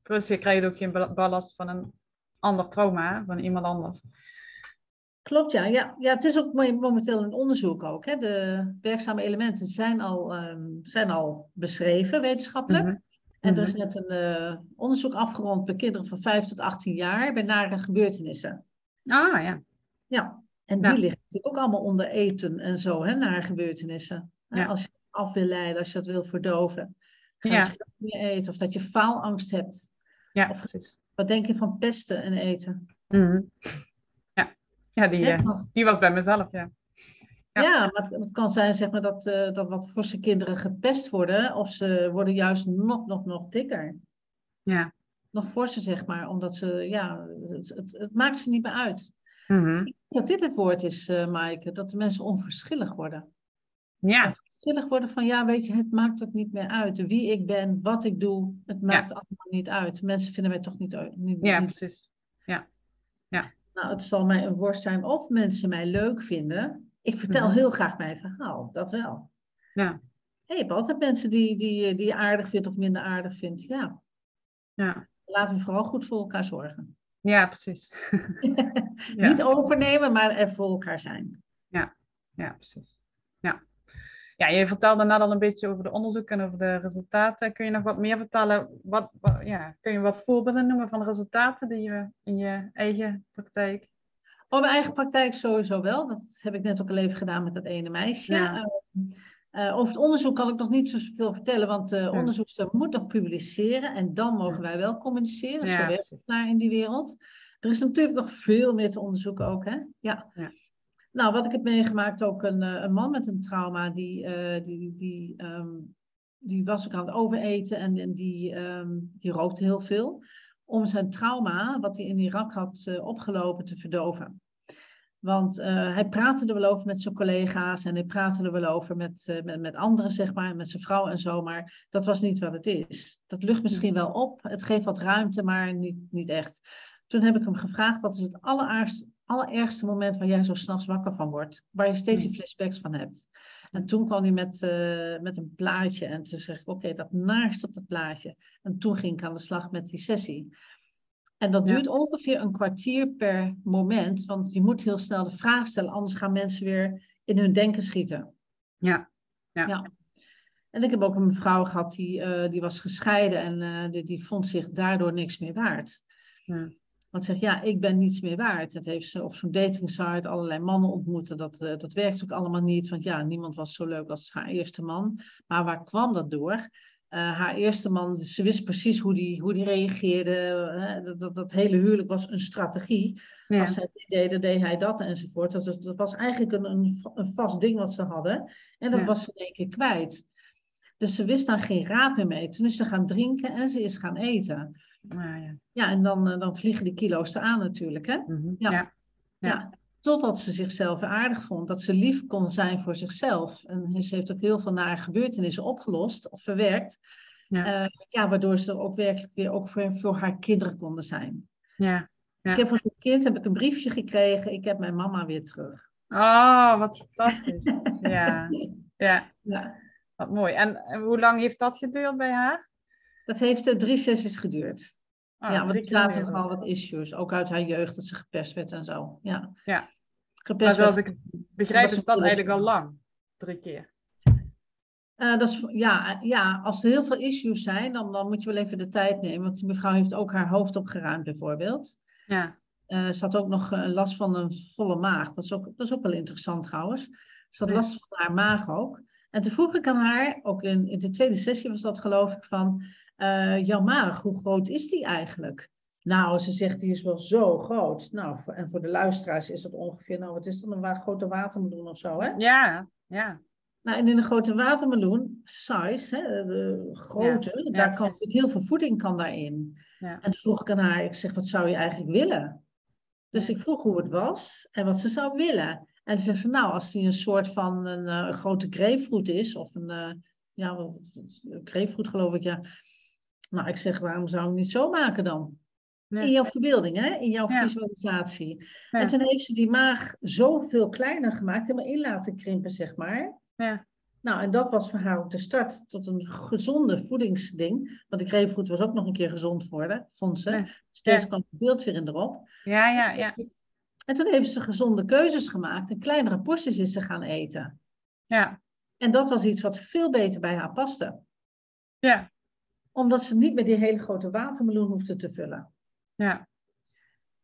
Plus je krijgt ook geen bal- ballast van een ander trauma, van iemand anders. Klopt, ja. ja. Ja, het is ook mo- momenteel een onderzoek ook. Hè. De werkzame elementen zijn al, ehm, zijn al beschreven wetenschappelijk. Mhm. En er is Mhm. net een eh, onderzoek afgerond bij kinderen van 5 tot 18 jaar bij nare gebeurtenissen. Ah, ja. Ja, en Ja. die liggen natuurlijk ook allemaal onder eten en zo, hè, nare gebeurtenissen. Ja. Als je af wil leiden, als je dat wil verdoven. Ga Ja. misschien meer eten. Of dat je faalangst hebt. Ja, Of- precies. Wat denk je van pesten en eten? Mhm. Ja, ja die, Net eh, die was bij mezelf, ja. Ja, Ja. maar het, het kan zijn zeg maar, dat, eh, dat wat forse kinderen gepest worden. Of ze worden juist nog, nog, nog dikker. Ja. Nog forser, zeg maar. Omdat ze, ja, het, het, het maakt ze niet meer uit. Mhm. Dat dit het woord is, eh Maaike. Dat de mensen onverschillig worden. Ja, Onverschillig worden van, ja, weet je, het maakt ook niet meer uit. Wie ik ben, wat ik doe, het maakt allemaal niet uit. Mensen vinden mij toch niet uit. Niet, ja, niet- precies. nou, het zal mij een worst zijn of mensen mij leuk vinden. Ik vertel Mhm. heel graag mijn verhaal, dat wel. Ja, Hey, je hebt altijd mensen die, die, die je aardig vindt of minder aardig vindt. Ja, ja. laten we vooral goed voor elkaar zorgen. Ja precies. Ja. Niet overnemen, maar er voor elkaar zijn. Ja, precies. Ja. Ja, je vertelde net al een beetje over de onderzoek en over de resultaten. Kun je nog wat meer vertellen? Wat, wat- ja, kun je wat voorbeelden noemen van resultaten die je in je eigen praktijk? Op mijn eigen praktijk sowieso wel. Dat heb ik net ook al even gedaan met dat ene meisje. Ja. Eh, eh, over het onderzoek kan ik nog niet zoveel vertellen, want de Hm. onderzoekster moet nog publiceren. En dan mogen wij wel communiceren. Zo Ja, werkt het daar in die wereld. Er is natuurlijk nog veel meer te onderzoeken ook, hè? Ja. Ja. Nou, wat ik heb meegemaakt, ook een, eh, een man met een trauma, die, die, die, ehm, die was ook aan het overeten en, en die, ehm, die rookte heel veel. Om zijn trauma, wat hij in Irak had opgelopen, te verdoven. Want eh, hij praatte er wel over met zijn collega's en hij praatte er wel over met, eh, met, met anderen, zeg maar, met zijn vrouw en zo, maar dat was niet wat het is. Dat lucht misschien wel op, het geeft wat ruimte, maar niet, niet echt. Toen heb ik hem gevraagd, wat is het allerergste, allerergste moment waar jij zo s'nachts wakker van wordt, waar je steeds die flashbacks van hebt. En toen kwam hij met, eh, met een plaatje en toen zeg ik, oké, dat naast op dat plaatje. En toen ging ik aan de slag met die sessie. En dat Ja. duurt ongeveer een kwartier per moment, want je moet heel snel de vraag stellen, anders gaan mensen weer in hun denken schieten. Ja. Ja. En ik heb ook een mevrouw gehad die, eh, die was gescheiden en eh, die, die vond zich daardoor niks meer waard. Ja. Want zegt, ja, ik ben niets meer waard. Dat heeft ze op zo'n datingsite allerlei mannen ontmoeten. Dat, eh, dat werkt ook allemaal niet. Want ja, niemand was zo leuk als haar eerste man. Maar waar kwam dat door? Eh, haar eerste man, ze wist precies hoe die, hoe die reageerde. hè, dat, dat, dat hele huwelijk was een strategie. Ja. Als zij dit deed, dan deed hij dat enzovoort. Dat, was eigenlijk een, een, een vast ding wat ze hadden. En dat Ja. was ze in één keer kwijt. Dus ze wist daar geen raad meer mee. Toen is ze gaan drinken en ze is gaan eten. Ah, ja. Ja, en dan, eh, dan vliegen die kilo's eraan natuurlijk. Hè? Mhm. Ja. Ja. Totdat ze zichzelf aardig vond, dat ze lief kon zijn voor zichzelf. En ze heeft ook heel veel nare gebeurtenissen opgelost of verwerkt. Ja. Uh, ja, waardoor ze er ook werkelijk weer ook voor, voor haar kinderen konden zijn. Ja. ja. Ik heb voor zo'n kind heb ik een briefje gekregen. Ik heb mijn mama weer terug. Oh, wat fantastisch. ja. ja. ja. Wat mooi. En hoe lang heeft dat geduurd bij haar? Dat heeft uh, drie sessies geduurd. Oh, ja, want ik later nogal wat issues. Ook uit haar jeugd, dat ze gepest werd en zo. Ja. ja. Gepest maar zoals ik begrijp, is dat eigenlijk al lang. Drie keer. Uh, dat is, ja, ja, als er heel veel issues zijn, dan, dan moet je wel even de tijd nemen. Want die mevrouw heeft ook haar hoofd opgeruimd, bijvoorbeeld. Ja. Uh, ze had ook nog uh, last van een volle maag. Dat is ook, dat is ook wel interessant trouwens. Ze had last van haar maag ook. En toen vroeg ik aan haar, ook in, in de tweede sessie was dat geloof ik, van... jouw maag, hoe groot is die eigenlijk? Nou, ze zegt, die is wel zo groot. Nou, voor, en voor de luisteraars is dat ongeveer, nou, wat is dat, een grote watermeloen of zo, hè? Ja, ja. Nou, en in een grote watermeloen, size, hè, de grootte, daar kan heel veel voeding kan daarin. En toen vroeg ik aan haar, ik zeg, wat zou je eigenlijk willen? Dus ik vroeg hoe het was en wat ze zou willen. En toen zegt ze, nou, als die een soort van een, uh, grote grapefruit is, of een, uh, ja, grapefruit geloof ik, ja. Nou, ik zeg, waarom zou ik niet zo maken dan? In jouw verbeelding, hè? in jouw visualisatie. En toen heeft ze die maag zoveel kleiner gemaakt, helemaal in laten krimpen, zeg maar. Ja. Nou, en dat was voor haar ook de start tot een gezonde voedingsding. Want de grapefruit was ook nog een keer gezond voor vond ze. Steeds kwam het beeld weer in erop. Ja, ja, ja. En toen heeft ze gezonde keuzes gemaakt en kleinere porties is ze gaan eten. Ja. En dat was iets wat veel beter bij haar paste. Ja. Omdat ze niet met die hele grote watermeloen hoefde te vullen. Ja.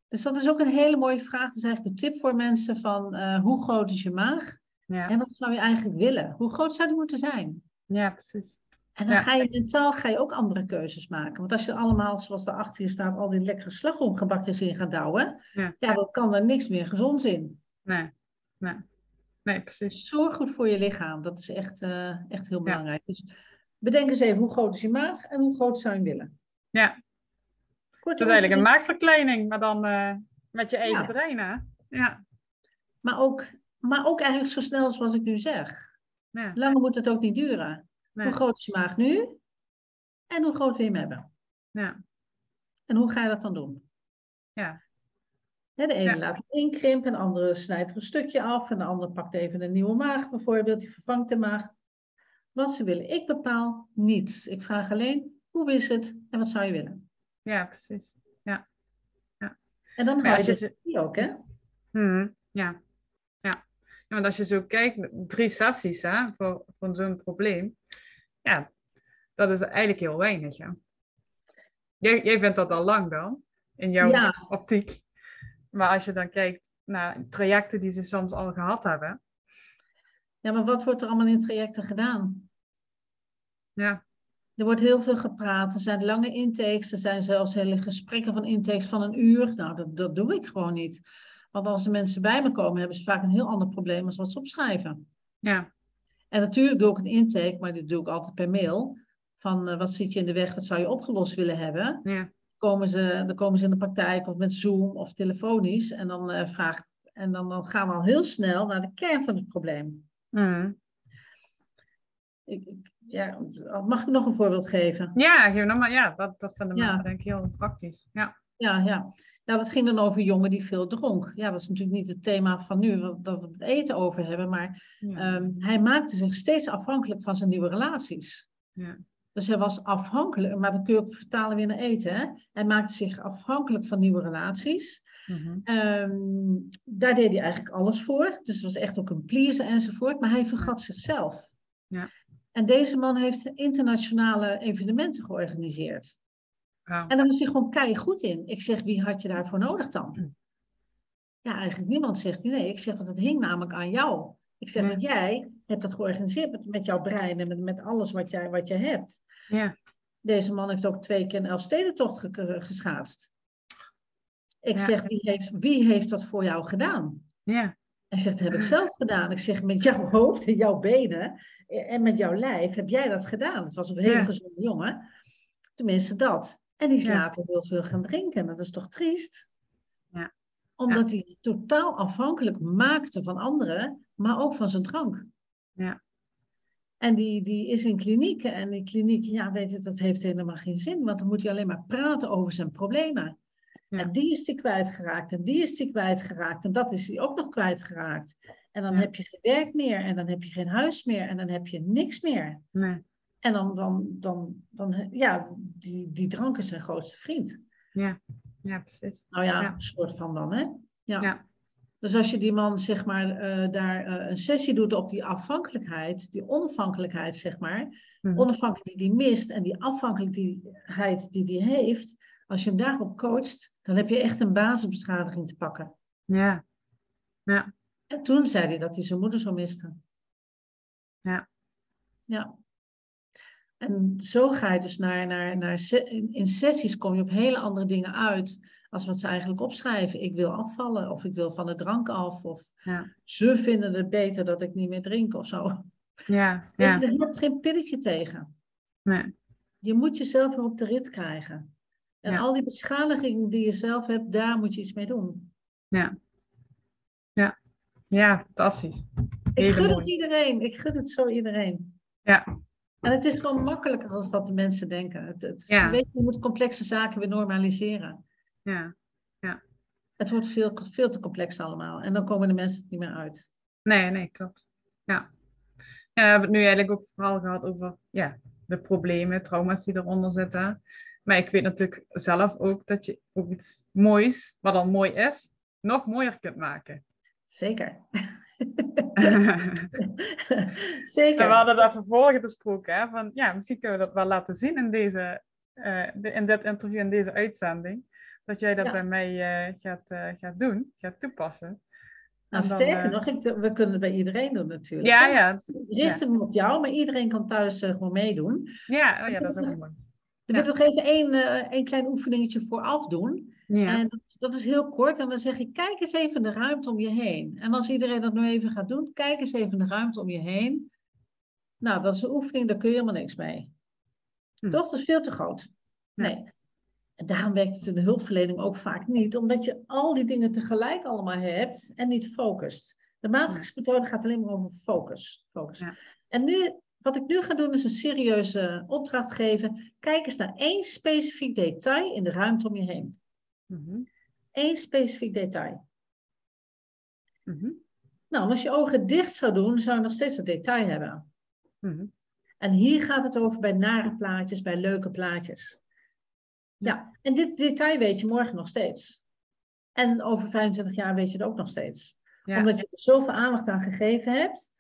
Dus dat is ook een hele mooie vraag. Dat is eigenlijk een tip voor mensen van uh, hoe groot is je maag? Ja. En wat zou je eigenlijk willen? Hoe groot zou die moeten zijn? Ja, precies. En dan ga je mentaal ga je ook andere keuzes maken. Want als je allemaal, zoals daar achter je staat, al die lekkere slagroomgebakjes in gaat douwen, ja. ja, dan kan er niks meer gezond in. Nee, nee. nee precies. Zorg goed voor je lichaam. Dat is echt, uh, echt heel belangrijk. Dus bedenk eens even, hoe groot is je maag en hoe groot zou je willen? Ja, Kort dat is eigenlijk een maagverkleining, maar dan uh, met je eigen ja. brein, hè? Ja. Maar ook, maar ook eigenlijk zo snel zoals ik nu zeg. Ja. Langer moet het ook niet duren. Nee. Hoe groot is je maag nu? En hoe groot wil je hem hebben? Ja. En hoe ga je dat dan doen? Ja. de ene laat het inkrimpen, de andere snijdt er een stukje af en de andere pakt even een nieuwe maag bijvoorbeeld, die vervangt de maag. Wat ze willen. Ik bepaal niets. Ik vraag alleen, hoe is het en wat zou je willen? Ja, precies. Ja. ja. En dan ga je ze... die ook, hè? Hmm, ja. ja. Ja, want als je zo kijkt, drie sessies hè, voor, voor zo'n probleem, ja, dat is eigenlijk heel weinig. Jij, jij vindt dat al lang dan, in jouw optiek. Maar als je dan kijkt naar trajecten die ze soms al gehad hebben. Ja, maar wat wordt er allemaal in trajecten gedaan? Ja. Er wordt heel veel gepraat. Er zijn lange intakes. Er zijn zelfs hele gesprekken van intakes van een uur. Nou, dat, dat doe ik gewoon niet. Want als de mensen bij me komen, hebben ze vaak een heel ander probleem dan wat ze opschrijven. Ja. En natuurlijk doe ik een intake, maar die doe ik altijd per mail. Van uh, wat zit je in de weg, wat zou je opgelost willen hebben? Ja. Komen ze, dan komen ze in de praktijk of met Zoom of telefonisch. En dan, uh, vraag, en dan, dan gaan we al heel snel naar de kern van het probleem. Mm. Ik, ik, ja, mag ik nog een voorbeeld geven? Ja, geef nog maar, ja dat, dat vinden mensen ja. denk ik heel praktisch. Ja. Ja, ja. ja, dat ging dan over jongen die veel dronk. Ja, dat is natuurlijk niet het thema van nu, dat we het eten over hebben. Maar ja. um, hij maakte zich steeds afhankelijk van zijn nieuwe relaties. Ja. Dus hij was afhankelijk, maar dan kun je ook vertalen weer naar eten. Hè? Hij maakte zich afhankelijk van nieuwe relaties. Mm -hmm. um, daar deed hij eigenlijk alles voor. Dus het was echt ook een pleaser enzovoort. Maar hij vergat zichzelf. Ja. En deze man heeft internationale evenementen georganiseerd. Wow. En daar was hij gewoon keihard goed in. Ik zeg, wie had je daarvoor nodig dan? Ja, eigenlijk niemand zegt nee. Ik zeg, want het hing namelijk aan jou. Ik zeg, want jij hebt dat georganiseerd met, met jouw brein en met, met alles wat jij, wat je hebt. Ja. Deze man heeft ook twee keer een Elfstedentocht ge geschaatst. Ik ja. zeg, wie heeft, wie heeft dat voor jou gedaan? Ja. Hij zegt, dat heb ik zelf gedaan. Ik zeg, met jouw hoofd en jouw benen en met jouw lijf heb jij dat gedaan. Het was een hele ja. gezonde jongen. Tenminste dat. En die is ja. later heel veel gaan drinken. Dat is toch triest? Ja. Omdat hij totaal afhankelijk maakte van anderen, maar ook van zijn drank. Ja. En die, die is in kliniek. En die kliniek, ja, weet je, dat heeft helemaal geen zin. Want dan moet hij alleen maar praten over zijn problemen. Ja. En die is hij kwijtgeraakt. En die is hij kwijtgeraakt. En dat is hij ook nog kwijtgeraakt. En dan Ja. heb je geen werk meer. En dan heb je geen huis meer. En dan heb je niks meer. Nee. En dan, dan, dan, dan ja, die, die drank is zijn grootste vriend. Ja. Ja, precies. Nou ja, Ja. een soort van dan, hè? Ja. Ja. Dus als je die man, zeg maar, eh, daar eh, een sessie doet op die afhankelijkheid, die onafhankelijkheid, zeg maar, Mhm. onafhankelijk die die mist en die afhankelijkheid die die heeft, als je hem daarop coacht, dan heb je echt een basisbeschadiging te pakken. Ja. En toen zei hij dat hij zijn moeder zo miste. Ja. Ja. En zo ga je dus naar, naar, naar in sessies kom je op hele andere dingen uit als wat ze eigenlijk opschrijven. Ik wil afvallen of ik wil van de drank af of Ja. ze vinden het beter dat ik niet meer drink of zo. Ja. Ja. je, er helpt geen pilletje tegen. Nee. Je moet jezelf weer op de rit krijgen. En Ja. al die beschadigingen die je zelf hebt, daar moet je iets mee doen. Ja. Ja. Ja, fantastisch. Ik gun het iedereen. Ik gun het zo iedereen. Ja. En het is gewoon makkelijker als dat de mensen denken. Het, het, Ja. weet je, je moet complexe zaken weer normaliseren. Ja. Het wordt veel, veel te complex allemaal. En dan komen de mensen het niet meer uit. Nee, nee, klopt. Ja. Ja, we hebben het nu eigenlijk ook vooral gehad over ja, de problemen, trauma's die eronder zitten. Maar ik weet natuurlijk zelf ook dat je ook iets moois, wat al mooi is, nog mooier kunt maken. Zeker. en Zeker. we hadden dat vervolgens besproken, hè, van ja, misschien kunnen we dat wel laten zien in, deze, eh, de- in dit interview, in deze uitzending. Dat jij dat Ja. bij mij eh, gaat, eh, gaat doen, gaat toepassen. Nou, dan, sterker nog, ik, we kunnen het bij iedereen doen natuurlijk. Ja, ja, Richt hem op jou, maar iedereen kan thuis gewoon meedoen. ja, oh, ja, dat is ook mooi. Ik Ja. wil nog even één, eh, één klein oefeningetje vooraf doen. Ja. En dat, dat is heel kort. En dan zeg ik, kijk eens even de ruimte om je heen. En als iedereen dat nu even gaat doen, kijk eens even de ruimte om je heen. Nou, dat is een oefening, daar kun je helemaal niks mee. Hm. Toch? Dat is veel te groot. Ja. Nee. En daarom werkt het in de hulpverlening ook vaak niet, omdat je al die dingen tegelijk allemaal hebt en niet focust. De matrixmethode gaat alleen maar over focus. focus. Ja. En nu, wat ik nu ga doen, is een serieuze opdracht geven. Kijk eens naar één specifiek detail in de ruimte om je heen. Mhm. Eén specifiek detail. Mhm. Nou, als je ogen dicht zou doen, zou je nog steeds dat detail hebben. Mhm. En hier gaat het over bij nare plaatjes, bij leuke plaatjes. Ja, en dit detail weet je morgen nog steeds. En over 25 jaar weet je het ook nog steeds. Ja. Omdat je er zoveel aandacht aan gegeven hebt,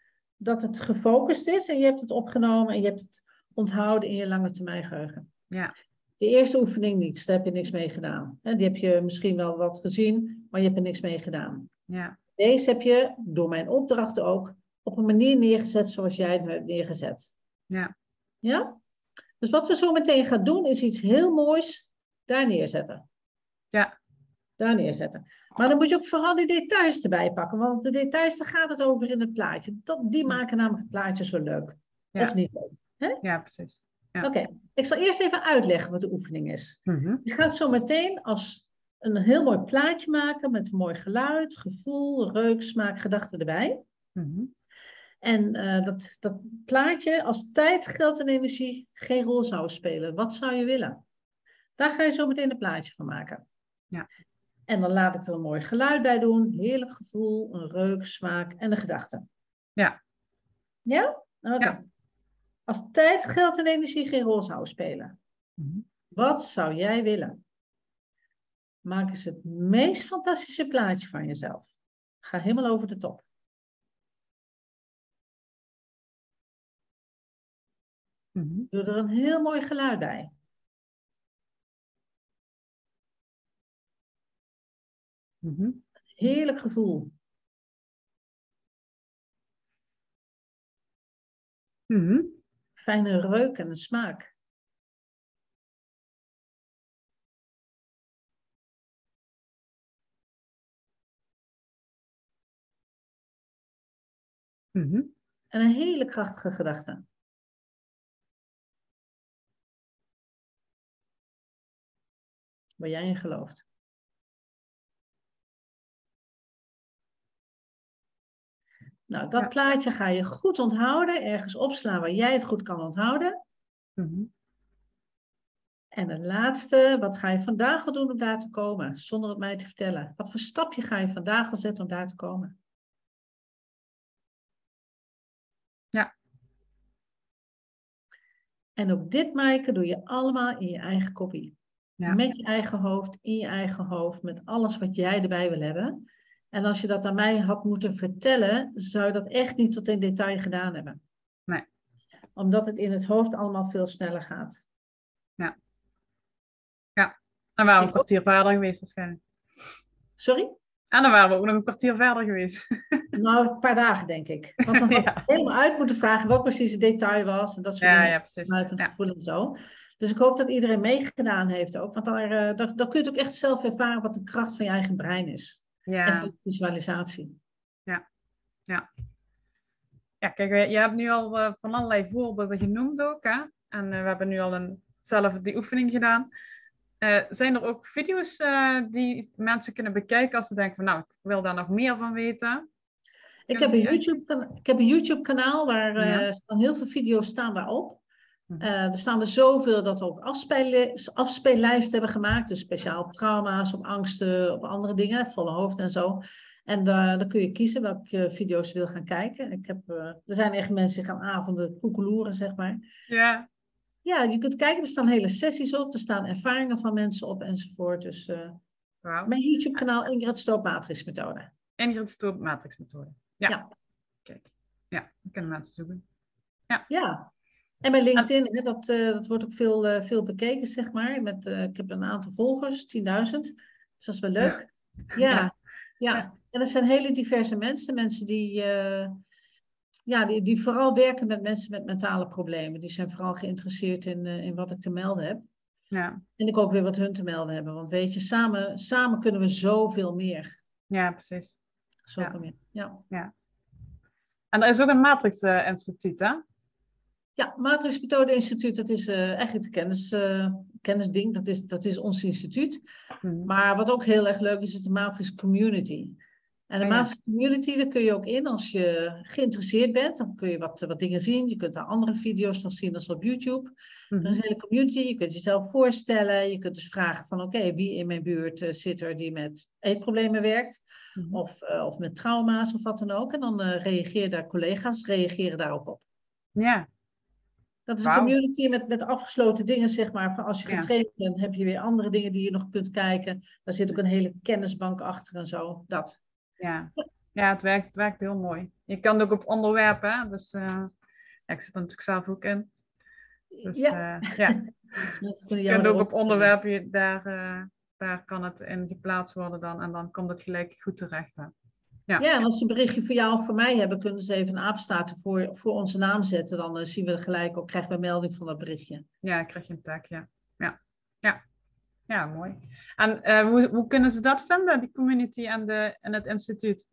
dat het gefocust is en je hebt het opgenomen en je hebt het onthouden in je lange termijn geheugen. Ja. De eerste oefening niet, daar heb je niks mee gedaan. Die heb je misschien wel wat gezien, maar je hebt er niks mee gedaan. Ja. Deze heb je, door mijn opdrachten ook, op een manier neergezet zoals jij het hebt neergezet. Ja. Ja? Dus wat we zo meteen gaan doen, is iets heel moois daar neerzetten. Ja. Daar neerzetten. Maar dan moet je ook vooral die details erbij pakken, want de details, daar gaat het over in het plaatje. Dat, die maken namelijk het plaatje zo leuk. Ja. Of niet leuk. Ja, precies. Ja. Oké, ik zal eerst even uitleggen wat de oefening is. Mhm. Je gaat zo meteen als een heel mooi plaatje maken met een mooi geluid, gevoel, reuk, smaak, gedachten erbij. Mhm. En eh, dat, dat plaatje, als tijd, geld en energie geen rol zou spelen, wat zou je willen? Daar ga je zo meteen een plaatje van maken. Ja. En dan laat ik er een mooi geluid bij doen, heerlijk gevoel, een reuk, smaak en een gedachte. Ja. Ja? Oké. Ja. Als tijd, geld en energie geen rol zouden spelen, Mhm. wat zou jij willen? Maak eens het meest fantastische plaatje van jezelf. Ga helemaal over de top. Mhm. Doe er een heel mooi geluid bij. Mhm. Heerlijk gevoel. Mhm. Fijne reuk en een smaak. Mhm. En een hele krachtige gedachte. Waar jij in gelooft. Nou, dat plaatje ga je goed onthouden, ergens opslaan waar jij het goed kan onthouden. Mhm. En de laatste, wat ga je vandaag al doen om daar te komen, zonder het mij te vertellen? Wat voor stapje ga je vandaag al zetten om daar te komen? Ja. En ook dit, Maaike, doe je allemaal in je eigen kopie. Ja. Met je eigen hoofd, in je eigen hoofd, met alles wat jij erbij wil hebben. En als je dat aan mij had moeten vertellen, zou je dat echt niet tot in detail gedaan hebben. Nee. Omdat het in het hoofd allemaal veel sneller gaat. Dan waren we een Ik- kwartier verder geweest waarschijnlijk. Sorry? En dan waren we ook nog een kwartier verder geweest. Nou, een paar dagen denk ik. Want dan had ik Ja. helemaal uit moeten vragen wat precies het detail was. En dat soort Ja, dingen. ja, precies. Vanuit het Ja. gevoel en zo. Dus ik hoop dat iedereen meegedaan heeft ook. Want daar, eh, daar, daar kun je het ook echt zelf ervaren wat de kracht van je eigen brein is. En Ja. van visualisatie. ja, kijk, je je hebt nu al eh, van allerlei voorbeelden genoemd ook. Hè? En eh, we hebben nu al een, zelf die oefening gedaan. Eh, zijn er ook video's eh, die mensen kunnen bekijken als ze denken van nou, ik wil daar nog meer van weten? Ik Ja, heb een ja. YouTube, ik heb een YouTube kanaal waar eh, Ja. staan heel veel video's staan daarop. Mhm. Eh, er staan er zoveel dat we ook afspeel, afspeellijsten hebben gemaakt. Dus speciaal op trauma's, op angsten, op andere dingen, volle hoofd en zo. En daar dan kun je kiezen welke video's je wil gaan kijken. Ik heb, eh, er zijn echt mensen die gaan avonden koekeloeren, zeg maar. Ja, Ja, je kunt kijken, er staan hele sessies op, er staan ervaringen van mensen op enzovoort. Dus eh, mijn YouTube kanaal Ingrid Stoop Matrix Methode. Ingrid Stoop matrixmethode. Ja. Ja. Kijk. Ja, dat kunnen mensen zoeken. Ja, en mijn LinkedIn, hè, dat, eh, dat wordt ook veel, eh, veel bekeken, zeg maar. Met, eh, ik heb een aantal volgers, 10.000. Dus dat is wel leuk. Ja, ja. Ja. En dat zijn hele diverse mensen. Mensen die, ja, die, die vooral werken met mensen met mentale problemen. Die zijn vooral geïnteresseerd in, in wat ik te melden heb. Ja. En ik ook weer wat hun te melden hebben. Want weet je, samen, samen kunnen we zoveel meer. ja, precies. Zoveel Ja. meer. Ja. En er is ook een Matrix eh, Instituut, hè? Ja, Matrix Methode Instituut, dat is eh, eigenlijk de kennis, eh, kennisding. Dat is, dat is ons instituut. Mhm. Maar wat ook heel erg leuk is, is de Matrix Community. En de Oh ja. Matrix Community, daar kun je ook in als je geïnteresseerd bent. Dan kun je wat, wat dingen zien. Je kunt daar andere video's nog zien dan op YouTube. Mhm. Er is een hele community. Je kunt jezelf voorstellen. Je kunt dus vragen van oké, wie in mijn buurt eh, zit er die met eetproblemen werkt? Mhm. Of, of met trauma's of wat dan ook. En dan reageren daar collega's, reageren daar ook op. Ja, Dat is een community met, met afgesloten dingen, zeg maar. Van als je Ja. getraind bent, heb je weer andere dingen die je nog kunt kijken. Daar zit ook een hele kennisbank achter en zo. Dat. ja. ja het, werkt, het werkt heel mooi. Je kan het ook op onderwerpen, hè? Dus eh, ja, ik zit er natuurlijk zelf ook in. Dus Ja. ja, ja. Je kunt ook op onderwerpen, daar, eh, daar kan het in geplaatst worden dan. En dan komt het gelijk goed terecht. Hè? Ja, en als ze een berichtje voor jou of voor mij hebben, kunnen ze even een apenstaartje voor, voor onze naam zetten. Dan eh, zien we gelijk ook, krijgen we een melding van dat berichtje. Ja, dan krijg je een tag, ja. Ja, ja. ja mooi. En eh, hoe, hoe kunnen ze dat vinden, die community en, de, en het instituut?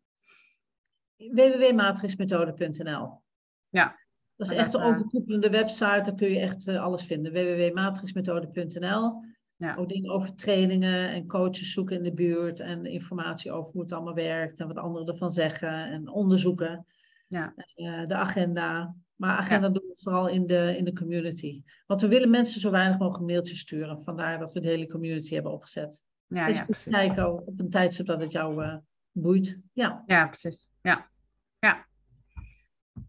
www.matrixmethode.nl Ja. Dat is echt een eh, overkoepelende website, daar kun je echt alles vinden. www.matrixmethode.nl Ja. Ook dingen over trainingen en coaches zoeken in de buurt en informatie over hoe het allemaal werkt en wat anderen ervan zeggen en onderzoeken. Ja. Eh, de agenda. Maar agenda doen we vooral in de, in de community. Want we willen mensen zo weinig mogelijk mailtjes sturen. Vandaar dat we de hele community hebben opgezet. Ja, dus ja, precies. kijken op een tijdstip dat het jou eh, boeit. Ja. Ja, precies. Ja. Ja.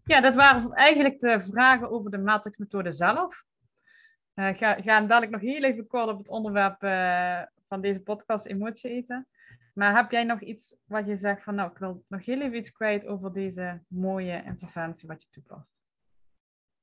ja, dat waren eigenlijk de vragen over de matrixmethode zelf. Eh ga, ga dadelijk nog heel even kort op het onderwerp eh, van deze podcast emotie eten. Maar heb jij nog iets wat je zegt van nou, ik wil nog heel even iets kwijt over deze mooie interventie wat je toepast?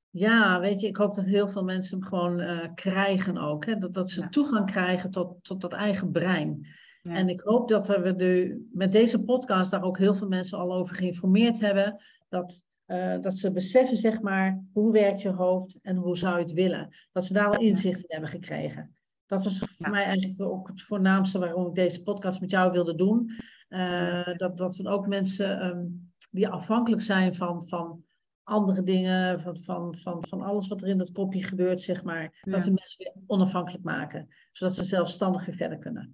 Ja, weet je, ik hoop dat heel veel mensen hem gewoon eh, krijgen ook. Hè? Dat, dat ze Ja. toegang krijgen tot, tot dat eigen brein. Ja. En ik hoop dat we de, met deze podcast daar ook heel veel mensen al over geïnformeerd hebben. Dat, eh, dat ze beseffen, zeg maar, hoe werkt je hoofd en hoe zou je het willen. Dat ze daar al inzicht in hebben gekregen. Dat was voor mij eigenlijk ook het voornaamste waarom ik deze podcast met jou wilde doen. Eh, dat, dat we ook mensen ehm, die afhankelijk zijn van, van andere dingen, van, van, van, van alles wat er in dat kopje gebeurt, zeg maar. Dat we mensen weer onafhankelijk maken. Zodat ze zelfstandig weer verder kunnen.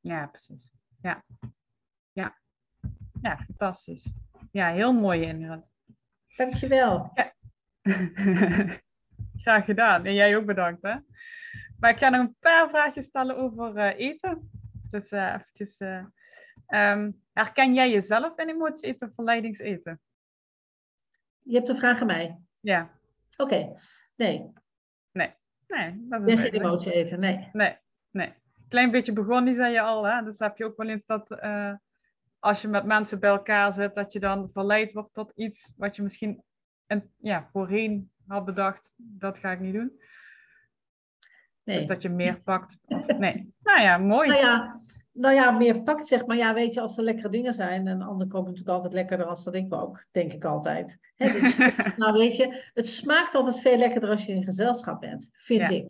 Ja, precies. Ja. Ja. Ja, fantastisch. Ja, heel mooi Ingrid. Dankjewel. Ja. Graag gedaan. En jij ook bedankt hè. Maar ik ga nog een paar vraagjes stellen over uh, eten. Dus uh, eventjes... Uh, um, herken jij jezelf in emotie eten of verleidingseten? Je hebt een vraag aan mij? Ja. Oké. Okay. Nee. Nee. Nee, dat is geen emotie eten, nee. Nee, nee. Klein beetje begonnen, zei je al, hè? Dus heb je ook wel eens dat als je met mensen bij elkaar zit, dat je dan verleid wordt tot iets wat je misschien en, ja, voorheen had bedacht, dat ga ik niet doen. Nee. Dus dat je meer pakt. Of, nee. Nou ja, mooi. Nou ja, nou ja, meer pakt zeg maar. Ja, weet je, als er lekkere dingen zijn. En anderen kopen natuurlijk altijd lekkerder als dat ik ook. Denk ik altijd. het nou weet je, het smaakt altijd veel lekkerder als je in gezelschap bent. Vind ik.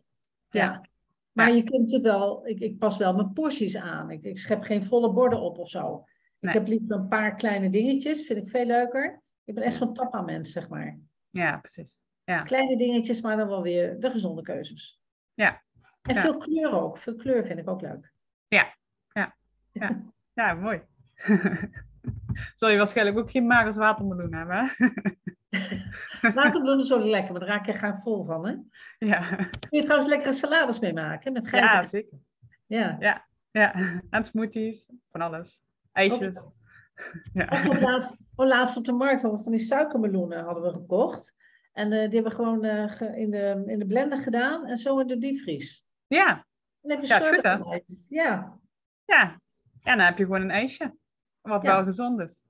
Ja. Maar je kunt natuurlijk wel, ik, ik pas wel mijn porties aan. Ik, ik schep geen volle borden op of zo. Ik heb liever een paar kleine dingetjes, vind ik veel leuker. Ik ben echt zo'n tappa-mens, zeg maar. Ja, precies. Ja. Kleine dingetjes, maar dan wel weer de gezonde keuzes. Ja. En veel kleur ook. Veel kleur vind ik ook leuk. Ja, ja, ja. ja mooi. Zul je waarschijnlijk ook geen magers watermeloen hebben, hè? Is zo lekker, maar daar raak je graag vol van, hè? Ja. Kun je trouwens lekkere salades mee maken, met geiten? Ja, zeker. Ja. Ja, ja. En smoothies, van alles. IJsjes. Ja. ook laatst, oh, laatst op de markt hadden we van die suikermeloenen hadden we gekocht. En uh, die hebben we gewoon uh, in, de, in de blender gedaan en zo in de diepvries. Ja. Dan heb je ja, goed, hè? Ja. Ja. En dan heb je gewoon een ijsje. Wat ja. wel gezond is.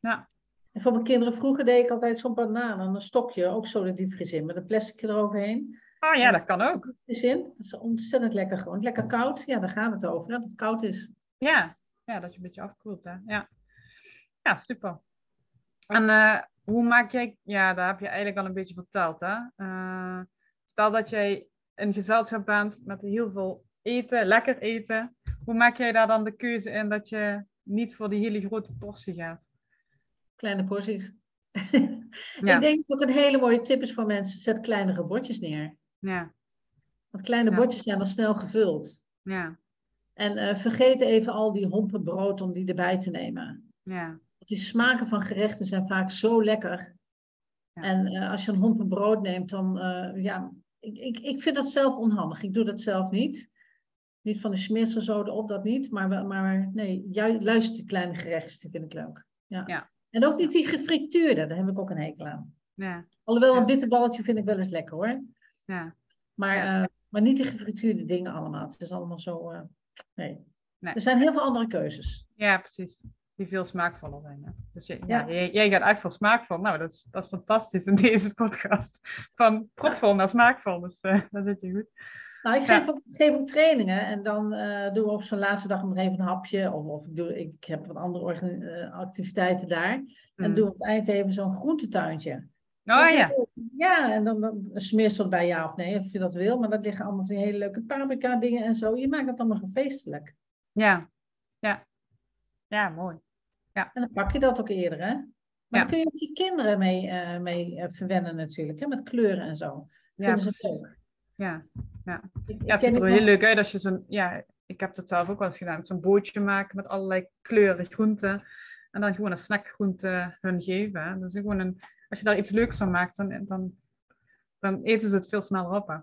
Ja. En voor mijn kinderen vroeger deed ik altijd zo'n banaan en een stokje, ook zo de diepvries in, met een plastic eroverheen. Oh ja, dat kan ook. Is in. Dat is ontzettend lekker gewoon. Lekker koud, ja, daar gaat het over, hè, dat het koud is. Ja. Ja, dat je een beetje afkoelt, hè. Ja, ja super. En uh, hoe maak jij, ja, daar heb je eigenlijk al een beetje verteld, hè. Uh, stel dat jij in gezelschap bent met heel veel eten, lekker eten. Hoe maak jij daar dan de keuze in dat je niet voor die hele grote portie gaat? Kleine porties. ja. Ik denk dat ook een hele mooie tip is voor mensen. Zet kleinere bordjes neer. Ja. Want kleine ja. bordjes zijn dan snel gevuld. Ja. En uh, vergeet even al die hompen brood om die erbij te nemen. Ja. Want die smaken van gerechten zijn vaak zo lekker. Ja. En uh, als je een hompen brood neemt, dan uh, ja, ik, ik, ik vind dat zelf onhandig. Ik doe dat zelf niet. Niet van de smeersel zo op, dat niet. Maar, maar nee, juist, luister die kleine gerechtjes, die vind ik leuk. Ja. ja. En ook niet die gefrituurde, daar heb ik ook een hekel aan. Ja. Alhoewel, een bitterballetje vind ik wel eens lekker hoor. Ja. Maar, maar niet die gefrituurde dingen allemaal. Het is allemaal zo, nee. nee. Er zijn heel veel andere keuzes. Ja, precies. Die veel smaakvoller zijn. Hè? Dus je, ja. jij, jij gaat uit voor smaakvol. Nou, dat is, dat is fantastisch in deze podcast. Van propvol naar smaakvol. Dus uh, daar zit je goed. Nou, ik geef, ook, geef ook trainingen en dan uh, doen we op zo'n laatste dag nog even een hapje. Of, of ik, doe, ik heb wat andere uh, activiteiten daar. Mm. En doe op het eind even zo'n groentetuintje. Oh dus ja. ja, en dan, dan smeersel bij ja of nee, of je dat wil. Maar dat liggen allemaal van die hele leuke paprika dingen en zo. Je maakt het allemaal zo feestelijk. Ja, ja. Ja, mooi. Ja. En dan pak je dat ook eerder, hè? Maar ja. dan kun je ook je kinderen mee, uh, mee uh, verwennen natuurlijk, hè? met kleuren en zo. Ja, Vinden ze leuk. Ja, ja. Ik, ja het ziet er wel heel leuk uit als je zo'n, ja, ik heb dat zelf ook wel eens gedaan, zo'n bootje maken met allerlei kleuren, groenten. En dan gewoon een snackgroente hun geven. Hè? Dus gewoon een, als je daar iets leuks van maakt, dan, dan, dan eten ze het veel sneller op. Hè?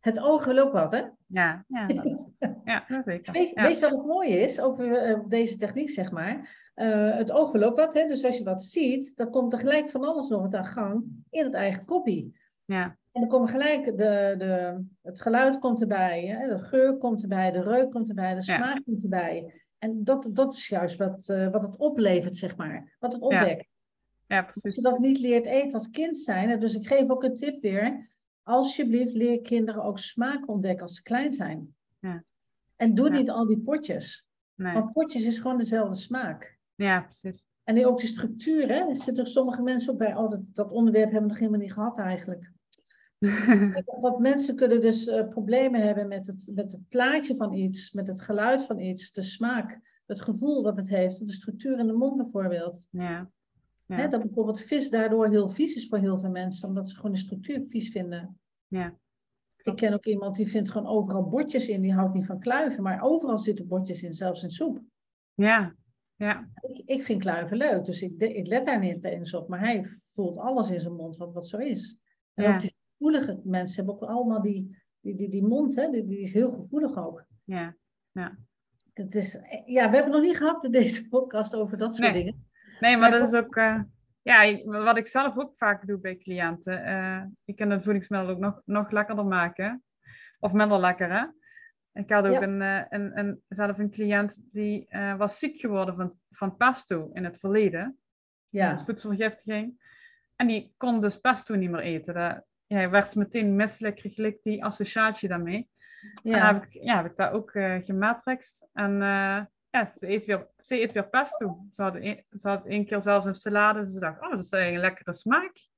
Het oog wil ook wat, hè? Ja, ja, dat is, ja dat zeker. Weet, ja. weet wat het mooie is, ook uh, deze techniek, zeg maar? Uh, het oog wil ook wat, hè? Dus als je wat ziet, dan komt er gelijk van alles nog wat aan gang in het eigen kopie. Ja. En dan komt gelijk de, de, het geluid komt erbij, hè? de geur komt erbij, de reuk komt erbij, de smaak ja. komt erbij. En dat, dat is juist wat, uh, wat het oplevert, zeg maar. Wat het opwekt. Ja. precies. Als je dat niet leert eten als kind zijn. Dus ik geef ook een tip weer. Alsjeblieft, leer kinderen ook smaak ontdekken als ze klein zijn. Ja. En doe Ja. niet al die potjes. Nee. Want potjes is gewoon dezelfde smaak. Ja, precies. En ook de structuur, hè. Er zitten sommige mensen ook bij, oh, dat, dat onderwerp hebben we nog helemaal niet gehad eigenlijk. Want mensen kunnen dus eh, problemen hebben met het, met het plaatje van iets, met het geluid van iets, de smaak, het gevoel wat het heeft, de structuur in de mond bijvoorbeeld. ja. Ja. Hè, dat bijvoorbeeld vis daardoor heel vies is voor heel veel mensen, omdat ze gewoon de structuur vies vinden. ja. Ik ken ook iemand die vindt gewoon overal bordjes in, die houdt niet van kluiven, maar overal zitten bordjes in, zelfs in soep. Ja. Ja. Ik, ik vind kluiven leuk, dus ik, ik let daar niet eens op. Maar hij voelt alles in zijn mond wat, wat zo is. En Ja. ook die gevoelige mensen hebben ook allemaal die, die, die, die mond, hè, die, die is heel gevoelig ook. Ja. Het is, ja, we hebben nog niet gehad in deze podcast over dat soort Nee. dingen. Nee, maar dat is ook, eh, ja, wat ik zelf ook vaak doe bij cliënten. eh ik kan het voedingsmiddel ook nog, nog lekkerder maken. Of minder lekker, hè? Ik had ook Ja. een, eh, een, een, zelf een cliënt die was ziek geworden van, van pesto in het verleden. Ja, voedselvergiftiging. En die kon dus pesto niet meer eten. Dat, ja, hij werd meteen misselijk, kreeg gelijk die associatie daarmee. En ja. heb ik, ja, heb ik daar ook eh gematrixt. En ja, ze eet, weer, ze eet weer pesto. Ze had, een, ze had één keer zelfs een salade. Ze dacht, oh, dat is eigenlijk een lekkere smaak.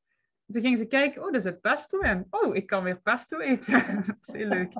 Toen ging ze kijken, oh, er zit pesto in. Oh, ik kan weer pesto eten. dat is heel leuk.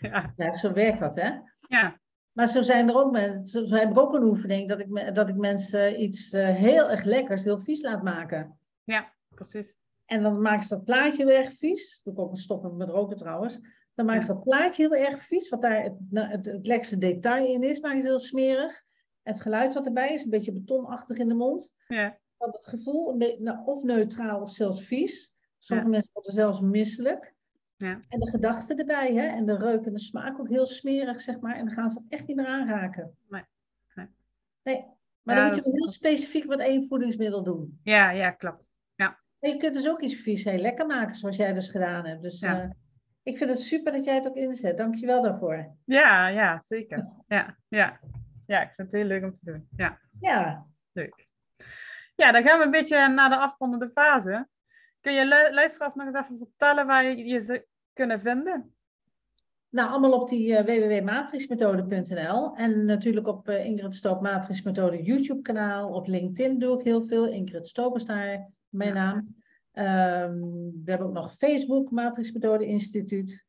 Ja, ja, zo werkt dat, hè? ja, Maar zo zijn er ook mensen, zo heb ik ook een oefening dat ik, dat ik mensen iets eh, heel erg lekkers heel vies laat maken. ja, precies. En dan maken ze dat plaatje heel erg vies. Doe ik ook een stoppen met roken trouwens. Dan Ja. dat plaatje heel erg vies. Wat daar het, nou, het, het lekkerste detail in is, maken ze heel smerig. Het geluid wat erbij is, een beetje betonachtig in de mond. Ja, Dan het gevoel, nou, of neutraal of zelfs vies. Sommige Ja. mensen worden zelfs misselijk. Ja. En de gedachten erbij, hè? en de reuk en de smaak ook heel smerig, zeg maar. En dan gaan ze het echt niet meer aanraken. Nee. Nee. Nee. Maar Ja, dan moet je dat is heel specifiek met één voedingsmiddel doen. ja, ja, klopt. En je kunt dus ook iets vies heel lekker maken, zoals jij dus gedaan hebt. Dus Ja. eh, ik vind het super dat jij het ook inzet. Dank je wel daarvoor. Ja, ja, zeker. Ja, ja. ja, ik vind het heel leuk om te doen. Ja. Ja, Leuk. Ja, dan gaan we een beetje naar de afrondende fase. Kun je lu- luisteraars nog eens even vertellen waar je, je ze kunnen vinden? nou allemaal op die eh, www.matrixmethode.nl en natuurlijk op eh, Ingrid Stoop Matrixmethode YouTube kanaal. Op LinkedIn doe ik heel veel. Ingrid Stoop is daar mijn naam. Ehm, we hebben ook nog Facebook, Matrixmethode Instituut.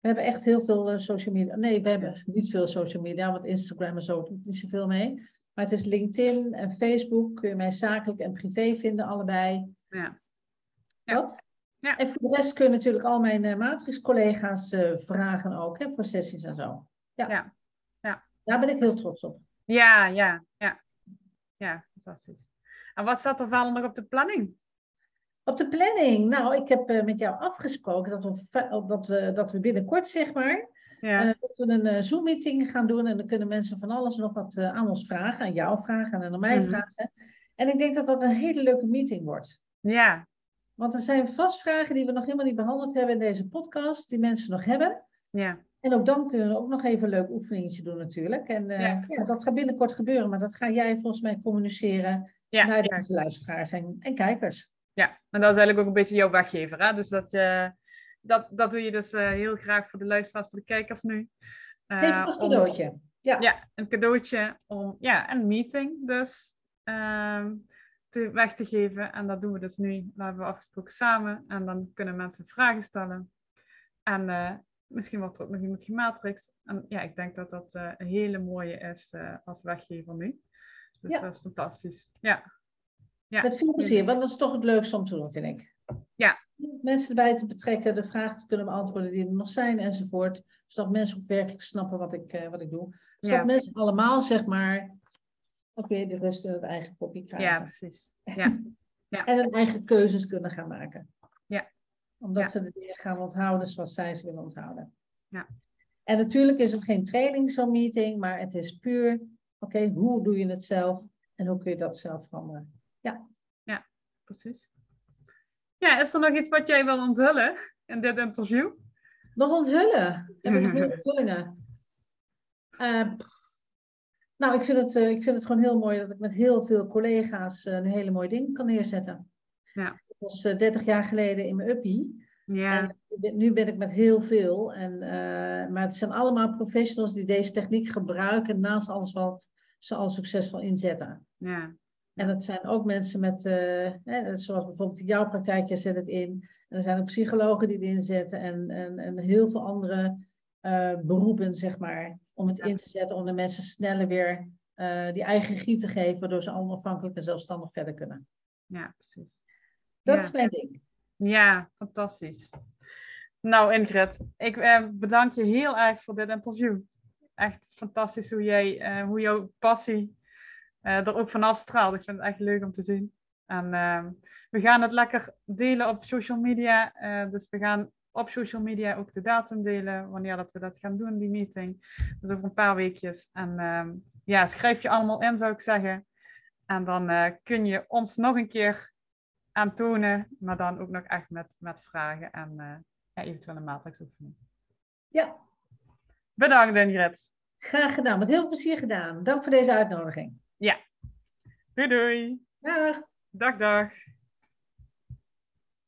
We hebben echt heel veel eh, social media. Nee, we hebben niet veel social media, want Instagram en zo doet niet zoveel mee. Maar het is LinkedIn en Facebook. Kun je mij zakelijk en privé vinden, allebei. Ja. Ja. Ja. En voor de rest kun je natuurlijk al mijn uh, matrix-collega's eh, vragen ook, hè, voor sessies en zo. Ja. Ja. Ja. Daar ben ik heel trots op. Ja, ja, ja. Ja, fantastisch. En wat staat er verder nog op de planning? Op de planning. Nou, ik heb eh, met jou afgesproken dat we, dat, we, dat we binnenkort, zeg maar, Ja, eh, dat we een eh, Zoom-meeting gaan doen. En dan kunnen mensen van alles nog wat aan ons vragen, aan jou vragen en aan mij Mhm. vragen. En ik denk dat dat een hele leuke meeting wordt. ja, Want er zijn vast vragen die we nog helemaal niet behandeld hebben in deze podcast, die mensen nog hebben. ja, En ook dan kunnen we ook nog even een leuk oefeningetje doen natuurlijk. En Ja, ja, dat gaat binnenkort gebeuren, maar dat ga jij volgens mij communiceren ja. naar deze luisteraars en, en kijkers. Ja, en dat is eigenlijk ook een beetje jouw weggever. Hè? Dus dat, je, dat, dat doe je dus eh, heel graag voor de luisteraars, voor de kijkers nu. Eh, Geef ons om- cadeautje. Ja. Ja, een cadeautje om, ja, een meeting dus ehm, te, weg te geven. En dat doen we dus nu, dat hebben we afgesproken samen. En dan kunnen mensen vragen stellen. En eh, misschien wordt er ook nog iemand gematrixd. En ja, ik denk dat dat eh, een hele mooie is eh, als weggever nu. Dus Ja. dat is fantastisch. Ja. Ja. Met veel plezier, want dat is toch het leukste om te doen, vind ik. Ja. Mensen erbij te betrekken, de vragen te kunnen beantwoorden die er nog zijn enzovoort. Zodat mensen ook werkelijk snappen wat ik, eh, wat ik doe. Zodat Ja. mensen allemaal, zeg maar, ook weer de rust in het eigen kopje krijgen. Ja, precies. Ja. En hun eigen keuzes kunnen gaan maken. Ja. Omdat Ja. ze de dingen gaan onthouden zoals zij ze willen onthouden. Ja. En natuurlijk is het geen training, zo'n meeting, maar het is puur, oké, hoe doe je het zelf en hoe kun je dat zelf veranderen? Precies. Ja, is er nog iets wat jij wil onthullen in dit interview? Nog onthullen. We nog meer onthullingen? Eh, nou, ik vind, het, eh, ik vind het gewoon heel mooi dat ik met heel veel collega's eh, een hele mooie ding kan neerzetten. Ja. Dat was eh, 30 jaar geleden in mijn uppie. Ja, En nu ben ik met heel veel. En, eh, maar het zijn allemaal professionals die deze techniek gebruiken naast alles wat ze al succesvol inzetten. ja, En dat zijn ook mensen met, eh, hè, zoals bijvoorbeeld in jouw praktijk, jij zet het in. En er zijn ook psychologen die het inzetten en, en, en heel veel andere eh, beroepen, zeg maar, om het Ja. in te zetten, om de mensen sneller weer eh, die eigen regie te geven, waardoor ze onafhankelijk en zelfstandig verder kunnen. ja, precies. Dat Ja. is mijn ding. Ja, fantastisch. Nou, Ingrid, ik eh, bedank je heel erg voor dit interview. Echt fantastisch hoe jij, eh, hoe jouw passie er ook vanaf straalt. Ik vind het echt leuk om te zien. En ehm, we gaan het lekker delen op social media. dus we gaan op social media ook de datum delen wanneer dat we dat gaan doen, die meeting. Dus over een paar weekjes. En ehm, ja, schrijf je allemaal in, zou ik zeggen. En dan kun je ons nog een keer aantonen, maar dan ook nog echt met, met vragen en uh, ja, eventueel een matrixoefening. Ja. Bedankt Ingrid. Graag gedaan, met heel veel plezier gedaan. Dank voor deze uitnodiging. Ja. Doei doei. Dag. Dag dag.